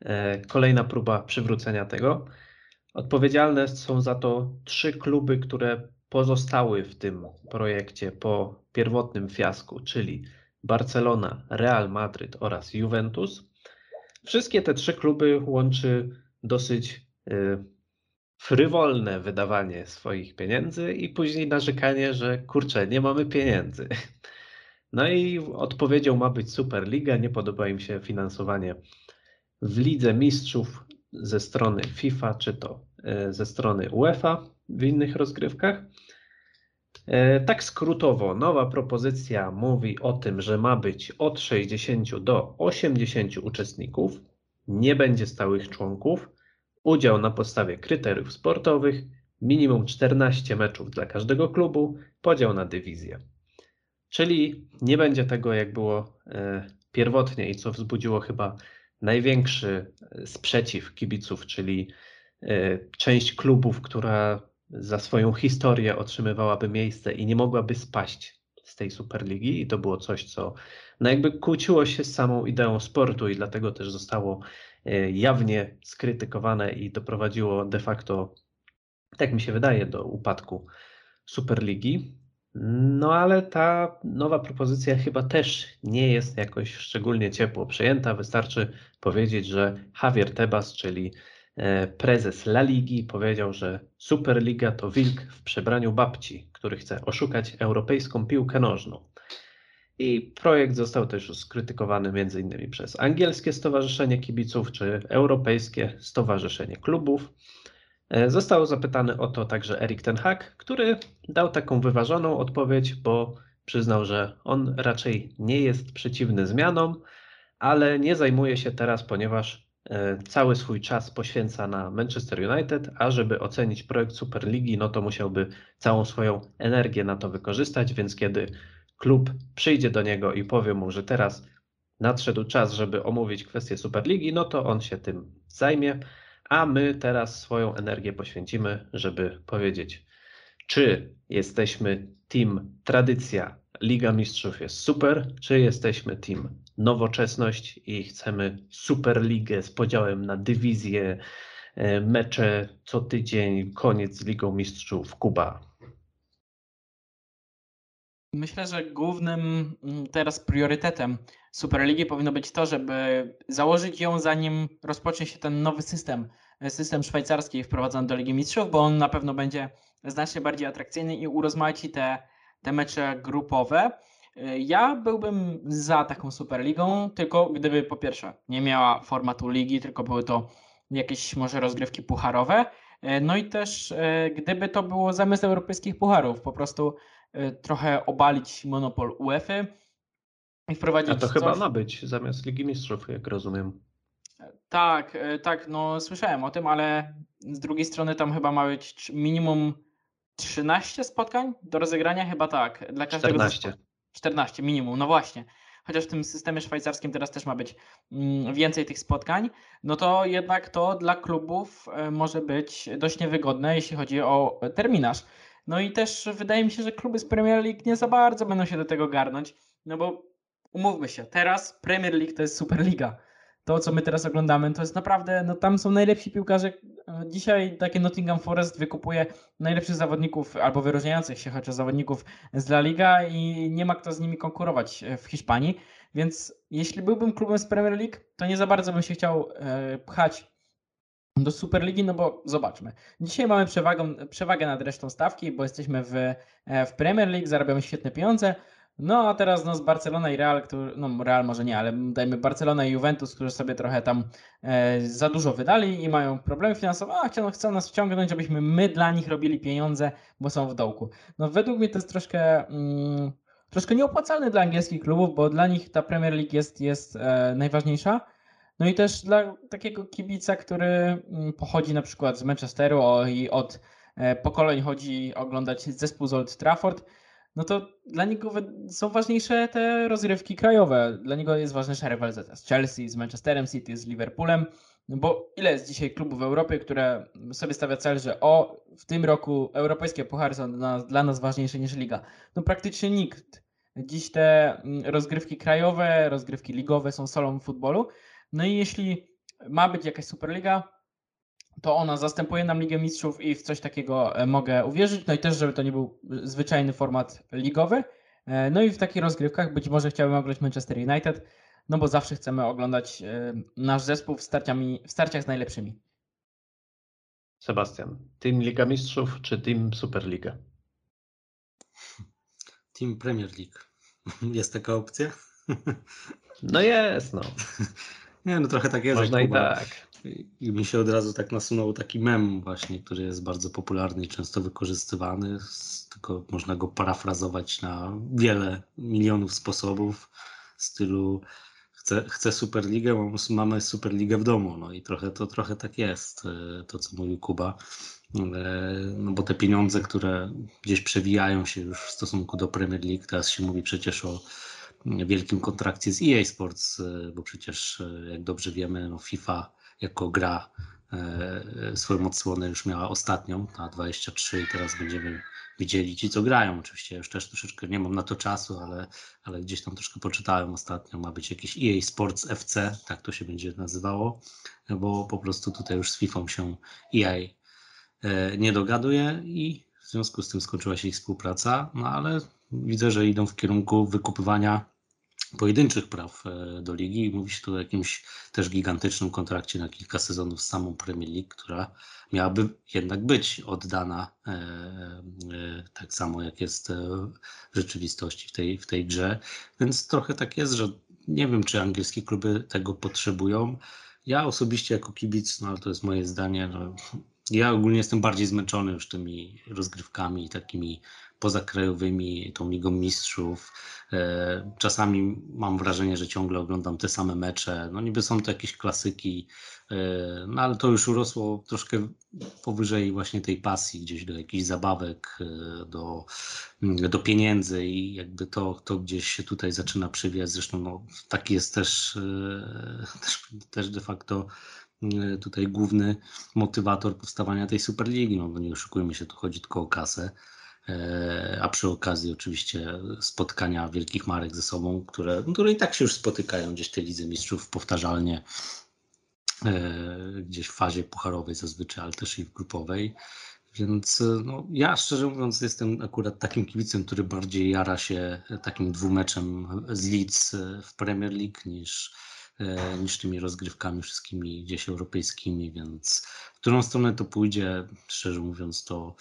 e, kolejna próba przywrócenia tego. Odpowiedzialne są za to trzy kluby, które pozostały w tym projekcie po pierwotnym fiasku, czyli Barcelona, Real Madryt oraz Juventus. Wszystkie te trzy kluby łączy dosyć y, frywolne wydawanie swoich pieniędzy i później narzekanie, że kurczę, nie mamy pieniędzy. No i odpowiedzią ma być Superliga. Nie podoba im się finansowanie w Lidze Mistrzów ze strony FIFA, czy to e, ze strony UEFA w innych rozgrywkach. E, Tak skrótowo, nowa propozycja mówi o tym, że ma być od 60 do 80 uczestników, nie będzie stałych członków, udział na podstawie kryteriów sportowych, minimum 14 meczów dla każdego klubu, podział na dywizję. Czyli nie będzie tego, jak było e, pierwotnie i co wzbudziło chyba największy e, sprzeciw kibiców, czyli e, część klubów, która za swoją historię otrzymywałaby miejsce i nie mogłaby spaść z tej Superligi i to było coś, co no jakby kłóciło się z samą ideą sportu i dlatego też zostało e, jawnie skrytykowane i doprowadziło de facto, tak mi się wydaje, do upadku Superligi. No ale ta nowa propozycja chyba też nie jest jakoś szczególnie ciepło przejęta. Wystarczy powiedzieć, że Javier Tebas, czyli prezes La Ligi, powiedział, że Superliga to wilk w przebraniu babci, który chce oszukać europejską piłkę nożną. I projekt został też skrytykowany m.in. przez Angielskie Stowarzyszenie Kibiców czy Europejskie Stowarzyszenie Klubów. E, Został zapytany o to także Erik Ten Hag, który dał taką wyważoną odpowiedź, bo przyznał, że on raczej nie jest przeciwny zmianom, ale nie zajmuje się teraz, ponieważ e, cały swój czas poświęca na Manchester United, a żeby ocenić projekt Superligi, no to musiałby całą swoją energię na to wykorzystać, więc kiedy klub przyjdzie do niego i powie mu, że teraz nadszedł czas, żeby omówić kwestię Superligi, no to on się tym zajmie, a my teraz swoją energię poświęcimy, żeby powiedzieć, czy jesteśmy team tradycja, Liga Mistrzów jest super, czy jesteśmy team nowoczesność i chcemy Superligę z podziałem na dywizje, e, mecze co tydzień, koniec z Ligą Mistrzów, Kuba. Myślę, że głównym mm, teraz priorytetem Superligi powinno być to, żeby założyć ją zanim rozpocznie się ten nowy system, e, system szwajcarski wprowadzony do Ligi Mistrzów, bo on na pewno będzie znacznie bardziej atrakcyjny i urozmaici te, te mecze grupowe. Ja byłbym za taką Superligą, tylko gdyby po pierwsze nie miała formatu ligi, tylko były to jakieś może rozgrywki pucharowe. E, No i też e, gdyby to było zamiast europejskich pucharów, po prostu e, trochę obalić monopol UEFA i wprowadzić A to chyba coś. ma być zamiast Ligi Mistrzów, jak rozumiem. Tak, tak, no słyszałem o tym, ale z drugiej strony tam chyba ma być minimum 13 spotkań do rozegrania, chyba tak. Dla każdego 14. zespołu. 14 minimum, no właśnie. Chociaż w tym systemie szwajcarskim teraz też ma być mm, więcej tych spotkań, no to jednak to dla klubów e, może być dość niewygodne, jeśli chodzi o e, terminarz. No i też wydaje mi się, że kluby z Premier League nie za bardzo będą się do tego garnąć, no bo umówmy się, teraz Premier League to jest Superliga to, co my teraz oglądamy, to jest naprawdę, no tam są najlepsi piłkarze. Dzisiaj takie Nottingham Forest wykupuje najlepszych zawodników albo wyróżniających się chociaż zawodników z La Liga i nie ma kto z nimi konkurować e, w Hiszpanii. Więc jeśli byłbym klubem z Premier League, to nie za bardzo bym się chciał e, pchać do Superligi, no bo zobaczmy. Dzisiaj mamy przewagę, przewagę nad resztą stawki, bo jesteśmy w, e, w Premier League, zarabiamy świetne pieniądze. No a teraz no, z Barcelona i Real, który, no Real może nie, ale dajmy Barcelona i Juventus, którzy sobie trochę tam e, za dużo wydali i mają problemy finansowe, a chcą, chcą nas wciągnąć, żebyśmy my dla nich robili pieniądze, bo są w dołku. No według mnie to jest troszkę, mm, troszkę nieopłacalne dla angielskich klubów, bo dla nich ta Premier League jest, jest e, najważniejsza. No i też dla takiego kibica, który mm, pochodzi na przykład z Manchesteru o, i od e, pokoleń chodzi oglądać zespół z Old Trafford, no to dla niego są ważniejsze te rozgrywki krajowe. Dla niego jest ważniejsza rywalizacja z Chelsea, z Manchesterem City, z Liverpoolem. No bo ile jest dzisiaj klubów w Europie, które sobie stawia cel, że o, w tym roku europejskie puchary są dla nas, dla nas ważniejsze niż liga? No praktycznie nikt. Dziś te mm, rozgrywki krajowe, rozgrywki ligowe są solą futbolu. No i jeśli ma być jakaś Superliga, to ona zastępuje nam Ligę Mistrzów i w coś takiego e, mogę uwierzyć. No i też, żeby to nie był zwyczajny format ligowy. E, No i w takich rozgrywkach być może chciałbym oglądać Manchester United, no bo zawsze chcemy oglądać e, nasz zespół w, starciami, w starciach z najlepszymi. Sebastian, Team Liga Mistrzów czy Team Superliga? Team Premier League. Jest taka opcja? No jest, no. Nie, no trochę tak jest. Można i tak. I mi się od razu tak nasunął taki mem właśnie, który jest bardzo popularny i często wykorzystywany, tylko można go parafrazować na wiele milionów sposobów. W stylu chcę, chcę Superligę, mam- mamy Superligę w domu, no i trochę to trochę tak jest, e, to co mówił Kuba, E, no bo te pieniądze, które gdzieś przewijają się już w stosunku do Premier League, teraz się mówi przecież o wielkim kontrakcie z EA Sports, e, bo przecież jak dobrze wiemy, no FIFA jako gra e, swoją odsłonę już miała ostatnią, ta 23 i teraz będziemy widzieli ci, co grają. Oczywiście ja już też troszeczkę nie mam na to czasu, ale, ale gdzieś tam troszkę poczytałem ostatnio, ma być jakiś EA Sports FC, tak to się będzie nazywało, bo po prostu tutaj już z FIFA się EA e, nie dogaduje i w związku z tym skończyła się ich współpraca, no ale widzę, że idą w kierunku wykupywania pojedynczych praw e, do ligi i mówi się tu o jakimś też gigantycznym kontrakcie na kilka sezonów z samą Premier League, która miałaby jednak być oddana e, e, tak samo jak jest w rzeczywistości w tej, w tej grze. Więc trochę tak jest, że nie wiem, czy angielskie kluby tego potrzebują. Ja osobiście jako kibic, no ale to jest moje zdanie, no, ja ogólnie jestem bardziej zmęczony już tymi rozgrywkami takimi pozakrajowymi, tą Ligą Mistrzów. E, Czasami mam wrażenie, że ciągle oglądam te same mecze. No niby są to jakieś klasyki, e, no ale to już urosło troszkę powyżej właśnie tej pasji, gdzieś do jakichś zabawek, e, do, do pieniędzy i jakby to, to gdzieś się tutaj zaczyna przywijać. Zresztą no, taki jest też, też, też de facto tutaj główny motywator powstawania tej Superligi, no nie oszukujmy się, tu chodzi tylko o kasę. E, A przy okazji oczywiście spotkania wielkich marek ze sobą, które, które i tak się już spotykają gdzieś w tej Lidze Mistrzów powtarzalnie, e, gdzieś w fazie pucharowej zazwyczaj, ale też i w grupowej. Więc e, no, ja szczerze mówiąc jestem akurat takim kibicem, który bardziej jara się takim dwumeczem z Leeds w Premier League niż, niż tymi rozgrywkami wszystkimi gdzieś europejskimi, więc w którą stronę to pójdzie, szczerze mówiąc, to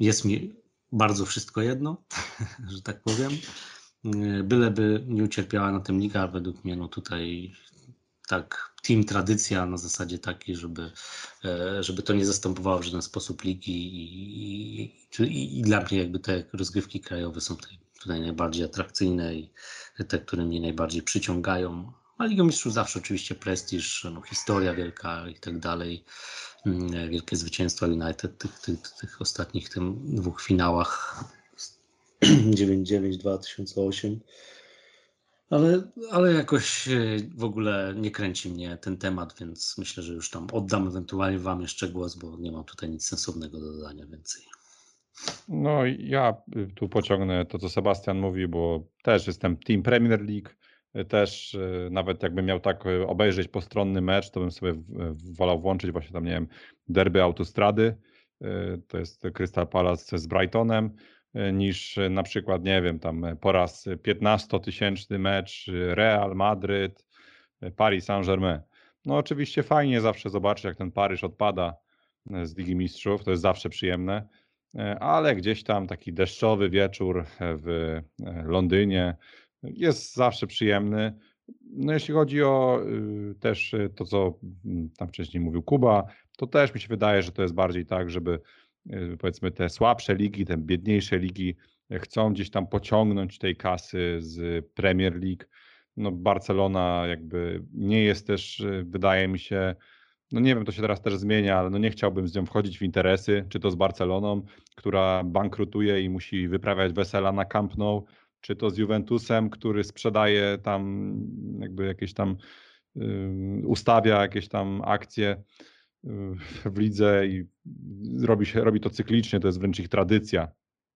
jest mi bardzo wszystko jedno, że tak powiem. E, Byleby nie ucierpiała na tym liga, według mnie no tutaj tak team tradycja na zasadzie takiej, żeby, e, żeby to nie zastępowało w żaden sposób ligi i, i, i, i dla mnie jakby te rozgrywki krajowe są tutaj, tutaj najbardziej atrakcyjne i te, które mnie najbardziej przyciągają. A Liga Mistrzów zawsze oczywiście prestiż, no, historia wielka i tak dalej. Mm, Wielkie zwycięstwa United tych, tych, tych ostatnich tym dwóch finałach 9-9 2008. Ale, ale jakoś e, w ogóle nie kręci mnie ten temat, więc myślę, że już tam oddam ewentualnie Wam jeszcze głos, bo nie mam tutaj nic sensownego do dodania więcej. No ja tu pociągnę to, co Sebastian mówi, bo też jestem Team Premier League. Y, Też y, nawet jakbym miał tak y, obejrzeć postronny mecz, to bym sobie wolał włączyć właśnie tam, nie wiem, derby autostrady. To jest Crystal Palace z Brightonem, niż na przykład, nie wiem, tam po raz 15-tysięczny mecz Real Madryt, Paris Saint-Germain. No oczywiście fajnie zawsze zobaczyć, jak ten Paryż odpada z Ligi Mistrzów, to jest zawsze przyjemne. Ale gdzieś tam taki deszczowy wieczór w Londynie jest zawsze przyjemny. No jeśli chodzi o y, też y, to, co mm, tam wcześniej mówił Kuba, to też mi się wydaje, że to jest bardziej tak, żeby y, powiedzmy te słabsze ligi, te biedniejsze ligi chcą gdzieś tam pociągnąć tej kasy z Premier League. No Barcelona jakby nie jest też, wydaje mi się, no nie wiem, to się teraz też zmienia, ale no nie chciałbym z nią wchodzić w interesy, czy to z Barceloną, która bankrutuje i musi wyprawiać wesela na Camp Nou, czy to z Juventusem, który sprzedaje tam jakby jakieś tam ustawia jakieś tam akcje y, w lidze i robi, się, robi to cyklicznie, to jest wręcz ich tradycja.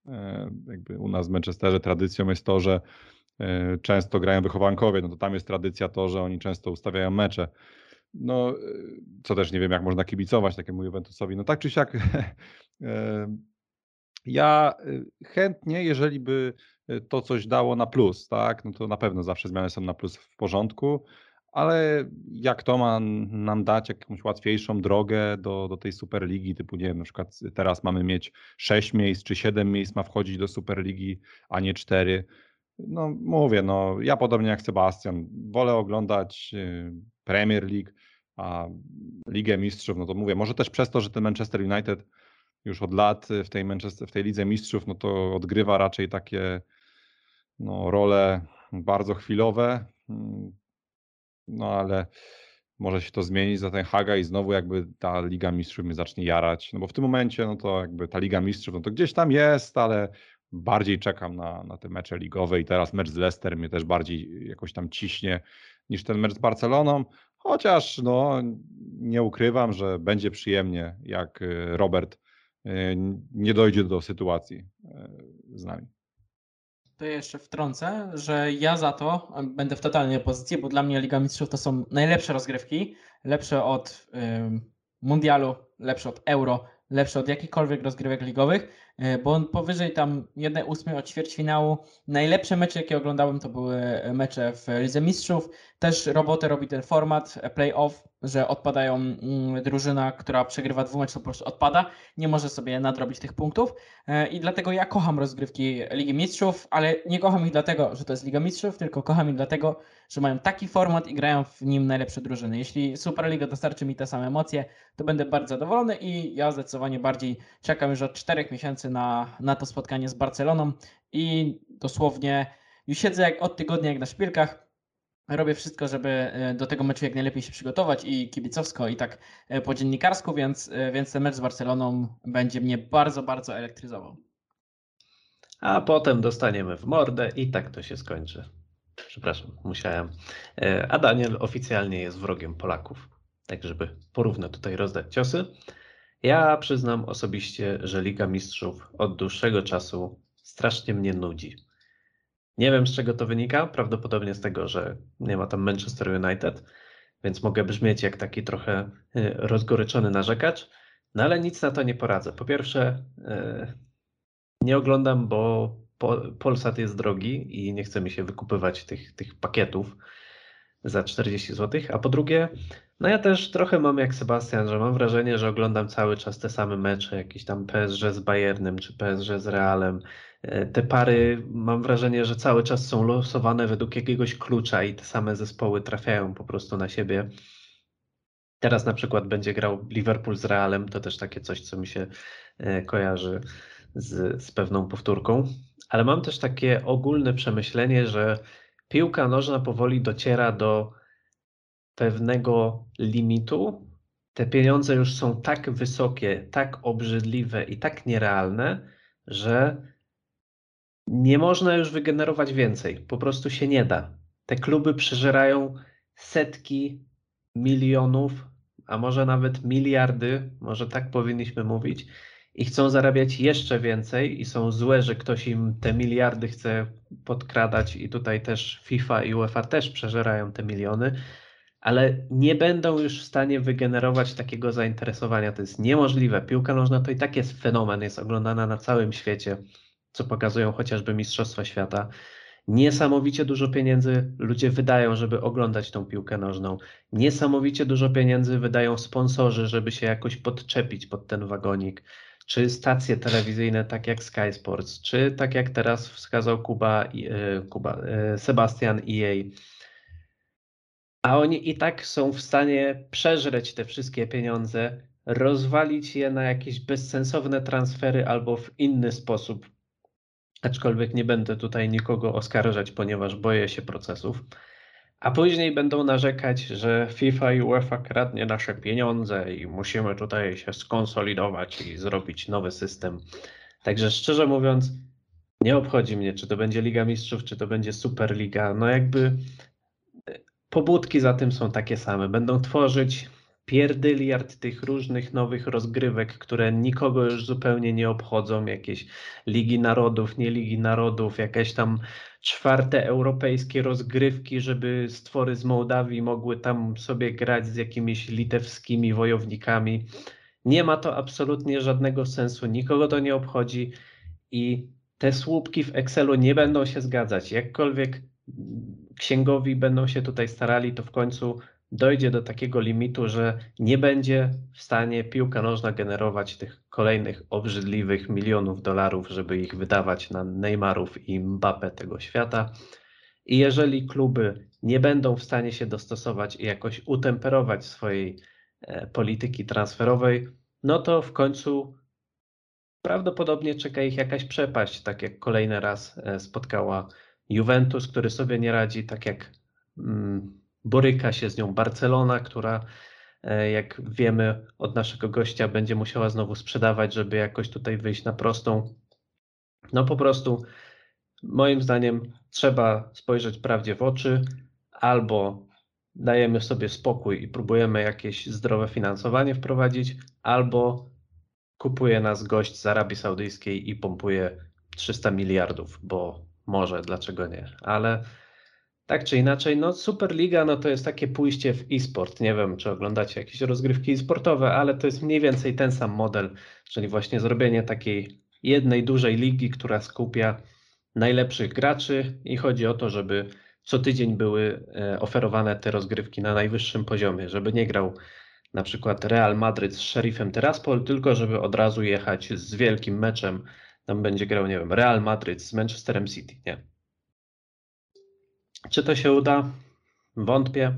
E, Jakby u nas w Manchesterze tradycją jest to, że e, często grają wychowankowie, no to tam jest tradycja to, że oni często ustawiają mecze. No, e, co też nie wiem, jak można kibicować takiemu Juventusowi. No tak czy siak, e, ja e, chętnie, jeżeli by to coś dało na plus, tak, no to na pewno zawsze zmiany są na plus w porządku, ale jak to ma nam dać jakąś łatwiejszą drogę do, do tej Superligi, typu nie wiem, na przykład teraz mamy mieć 6 miejsc czy 7 miejsc ma wchodzić do Superligi, a nie 4. No mówię, no ja podobnie jak Sebastian, wolę oglądać y, Premier League, a Ligę Mistrzów, no to mówię, może też przez to, że ten Manchester United już od lat w tej, Manchester, w tej Lidze Mistrzów, no to odgrywa raczej takie no, role bardzo chwilowe, mm, no ale może się to zmienić za ten Haga i znowu jakby ta Liga Mistrzów mnie zacznie jarać, no bo w tym momencie no to jakby ta Liga Mistrzów, no to gdzieś tam jest, ale bardziej czekam na, na te mecze ligowe i teraz mecz z Leicester mnie też bardziej jakoś tam ciśnie niż ten mecz z Barceloną, chociaż no nie ukrywam, że będzie przyjemnie jak y, Robert y, nie dojdzie do sytuacji y, z nami. To jeszcze wtrącę, że ja za to będę w totalnej opozycji, bo dla mnie Liga Mistrzów to są najlepsze rozgrywki, lepsze od ym, Mundialu, lepsze od Euro, lepsze od jakichkolwiek rozgrywek ligowych, y, bo on powyżej tam 1-8 od ćwierćfinału. Najlepsze mecze, jakie oglądałem, to były mecze w Lidze Mistrzów. Też robotę robi ten format e, play-off, że odpadają mm, drużyna, która przegrywa dwumecz, to po prostu odpada, nie może sobie nadrobić tych punktów E, i dlatego ja kocham rozgrywki Ligi Mistrzów, ale nie kocham ich dlatego, że to jest Liga Mistrzów, tylko kocham ich dlatego, że mają taki format i grają w nim najlepsze drużyny. Jeśli Superliga dostarczy mi te same emocje, to będę bardzo zadowolony i ja zdecydowanie bardziej czekam już od czterech miesięcy na, na to spotkanie z Barceloną i dosłownie już siedzę jak od tygodnia jak na szpilkach, robię wszystko, żeby e, do tego meczu jak najlepiej się przygotować i kibicowsko i tak e, po dziennikarsku, więc, e, więc ten mecz z Barceloną będzie mnie bardzo, bardzo elektryzował. A potem dostaniemy w mordę i tak to się skończy. Przepraszam, musiałem. A Daniel oficjalnie jest wrogiem Polaków. Tak, żeby porówno tutaj rozdać ciosy. Ja przyznam osobiście, że Liga Mistrzów od dłuższego czasu strasznie mnie nudzi. Nie wiem z czego to wynika, prawdopodobnie z tego, że nie ma tam Manchester United, więc mogę brzmieć jak taki trochę y, rozgoryczony narzekacz, no ale nic na to nie poradzę. Po pierwsze, y, nie oglądam, bo Po- Polsat jest drogi i nie chce mi się wykupywać tych, tych pakietów za 40 zł, a po drugie, no ja też trochę mam jak Sebastian, że mam wrażenie, że oglądam cały czas te same mecze, jakieś tam PSG z Bayernem czy PSG z Realem. E, Te pary mam wrażenie, że cały czas są losowane według jakiegoś klucza i te same zespoły trafiają po prostu na siebie. Teraz na przykład będzie grał Liverpool z Realem, to też takie coś, co mi się e, kojarzy z, z pewną powtórką. Ale mam też takie ogólne przemyślenie, że piłka nożna powoli dociera do pewnego limitu. Te pieniądze już są tak wysokie, tak obrzydliwe i tak nierealne, że nie można już wygenerować więcej. Po prostu się nie da. Te kluby przeżerają setki milionów, a może nawet miliardy, może tak powinniśmy mówić, i chcą zarabiać jeszcze więcej i są złe, że ktoś im te miliardy chce podkradać i tutaj też FIFA i UEFA też przeżerają te miliony, ale nie będą już w stanie wygenerować takiego zainteresowania. To jest niemożliwe. Piłka nożna to i tak jest fenomen, jest oglądana na całym świecie, co pokazują chociażby Mistrzostwa Świata. Niesamowicie dużo pieniędzy ludzie wydają, żeby oglądać tą piłkę nożną. Niesamowicie dużo pieniędzy wydają sponsorzy, żeby się jakoś podczepić pod ten wagonik. Czy stacje telewizyjne, tak jak Sky Sports, czy tak jak teraz wskazał Kuba, e, Kuba e, Sebastian EA. A oni i tak są w stanie przeżreć te wszystkie pieniądze, rozwalić je na jakieś bezsensowne transfery albo w inny sposób. Aczkolwiek nie będę tutaj nikogo oskarżać, ponieważ boję się procesów. A później będą narzekać, że FIFA i UEFA kradnie nasze pieniądze i musimy tutaj się skonsolidować i zrobić nowy system. Także szczerze mówiąc, nie obchodzi mnie, czy to będzie Liga Mistrzów, czy to będzie Superliga. No jakby pobudki za tym są takie same. Będą tworzyć pierdyliard tych różnych nowych rozgrywek, które nikogo już zupełnie nie obchodzą. Jakieś Ligi Narodów, nie Ligi Narodów, jakieś tam czwarte europejskie rozgrywki, żeby stwory z Mołdawii mogły tam sobie grać z jakimiś litewskimi wojownikami. Nie ma to absolutnie żadnego sensu, nikogo to nie obchodzi i te słupki w Excelu nie będą się zgadzać. Jakkolwiek mm, księgowi będą się tutaj starali, to w końcu dojdzie do takiego limitu, że nie będzie w stanie piłka nożna generować tych kolejnych obrzydliwych milionów dolarów, żeby ich wydawać na Neymarów i Mbappe tego świata. I jeżeli kluby nie będą w stanie się dostosować i jakoś utemperować swojej e, polityki transferowej, no to w końcu prawdopodobnie czeka ich jakaś przepaść, tak jak kolejny raz e, spotkała Juventus, który sobie nie radzi, tak jak mm, boryka się z nią Barcelona, która e, jak wiemy od naszego gościa będzie musiała znowu sprzedawać, żeby jakoś tutaj wyjść na prostą. No po prostu moim zdaniem trzeba spojrzeć prawdzie w oczy albo dajemy sobie spokój i próbujemy jakieś zdrowe finansowanie wprowadzić, albo kupuje nas gość z Arabii Saudyjskiej i pompuje 300 miliardów, bo może, dlaczego nie, ale tak czy inaczej, no Superliga no to jest takie pójście w e-sport. Nie wiem, czy oglądacie jakieś rozgrywki e-sportowe, ale to jest mniej więcej ten sam model, czyli właśnie zrobienie takiej jednej dużej ligi, która skupia najlepszych graczy i chodzi o to, żeby co tydzień były e, oferowane te rozgrywki na najwyższym poziomie, żeby nie grał na przykład Real Madryt z Sheriffem Tiraspol, tylko żeby od razu jechać z wielkim meczem. Tam będzie grał, nie wiem, Real Madryt z Manchesterem City, nie? Czy to się uda? Wątpię.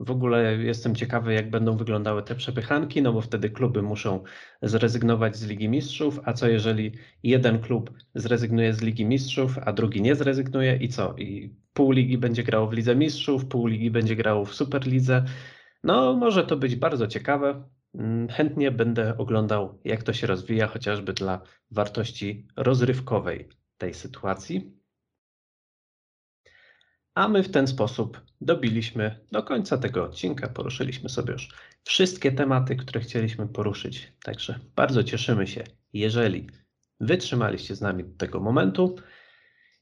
W ogóle jestem ciekawy, jak będą wyglądały te przepychanki, no bo wtedy kluby muszą zrezygnować z Ligi Mistrzów, a co jeżeli jeden klub zrezygnuje z Ligi Mistrzów, a drugi nie zrezygnuje i co? I pół ligi będzie grało w Lidze Mistrzów, pół ligi będzie grało w Superlidze. No, może to być bardzo ciekawe. Mm, Chętnie będę oglądał, jak to się rozwija, chociażby dla wartości rozrywkowej tej sytuacji. A my w ten sposób dobiliśmy do końca tego odcinka. Poruszyliśmy sobie już wszystkie tematy, które chcieliśmy poruszyć. Także bardzo cieszymy się, jeżeli wytrzymaliście z nami do tego momentu.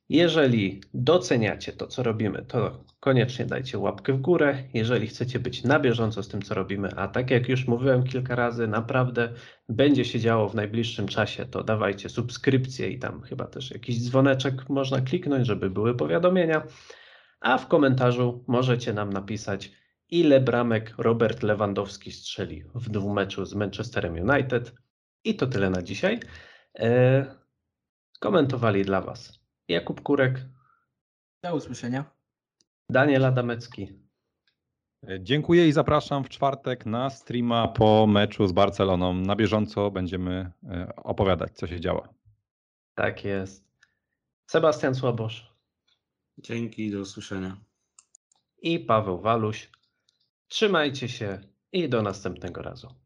Jeżeli doceniacie to, co robimy, to koniecznie dajcie łapkę w górę. Jeżeli chcecie być na bieżąco z tym, co robimy, a tak jak już mówiłem kilka razy, naprawdę będzie się działo w najbliższym czasie, to dawajcie subskrypcję i tam chyba też jakiś dzwoneczek można kliknąć, żeby były powiadomienia. A w komentarzu możecie nam napisać, ile bramek Robert Lewandowski strzeli w dwumeczu z Manchesterem United. I to tyle na dzisiaj. E, komentowali dla Was Jakub Kurek, Do usłyszenia. Daniel Adamecki. Dziękuję i zapraszam w czwartek na streama po meczu z Barceloną. Na bieżąco będziemy e, opowiadać, co się działo. Tak jest. Sebastian Słabosz Dzięki, do usłyszenia. i Paweł Waluś. Trzymajcie się i do następnego razu.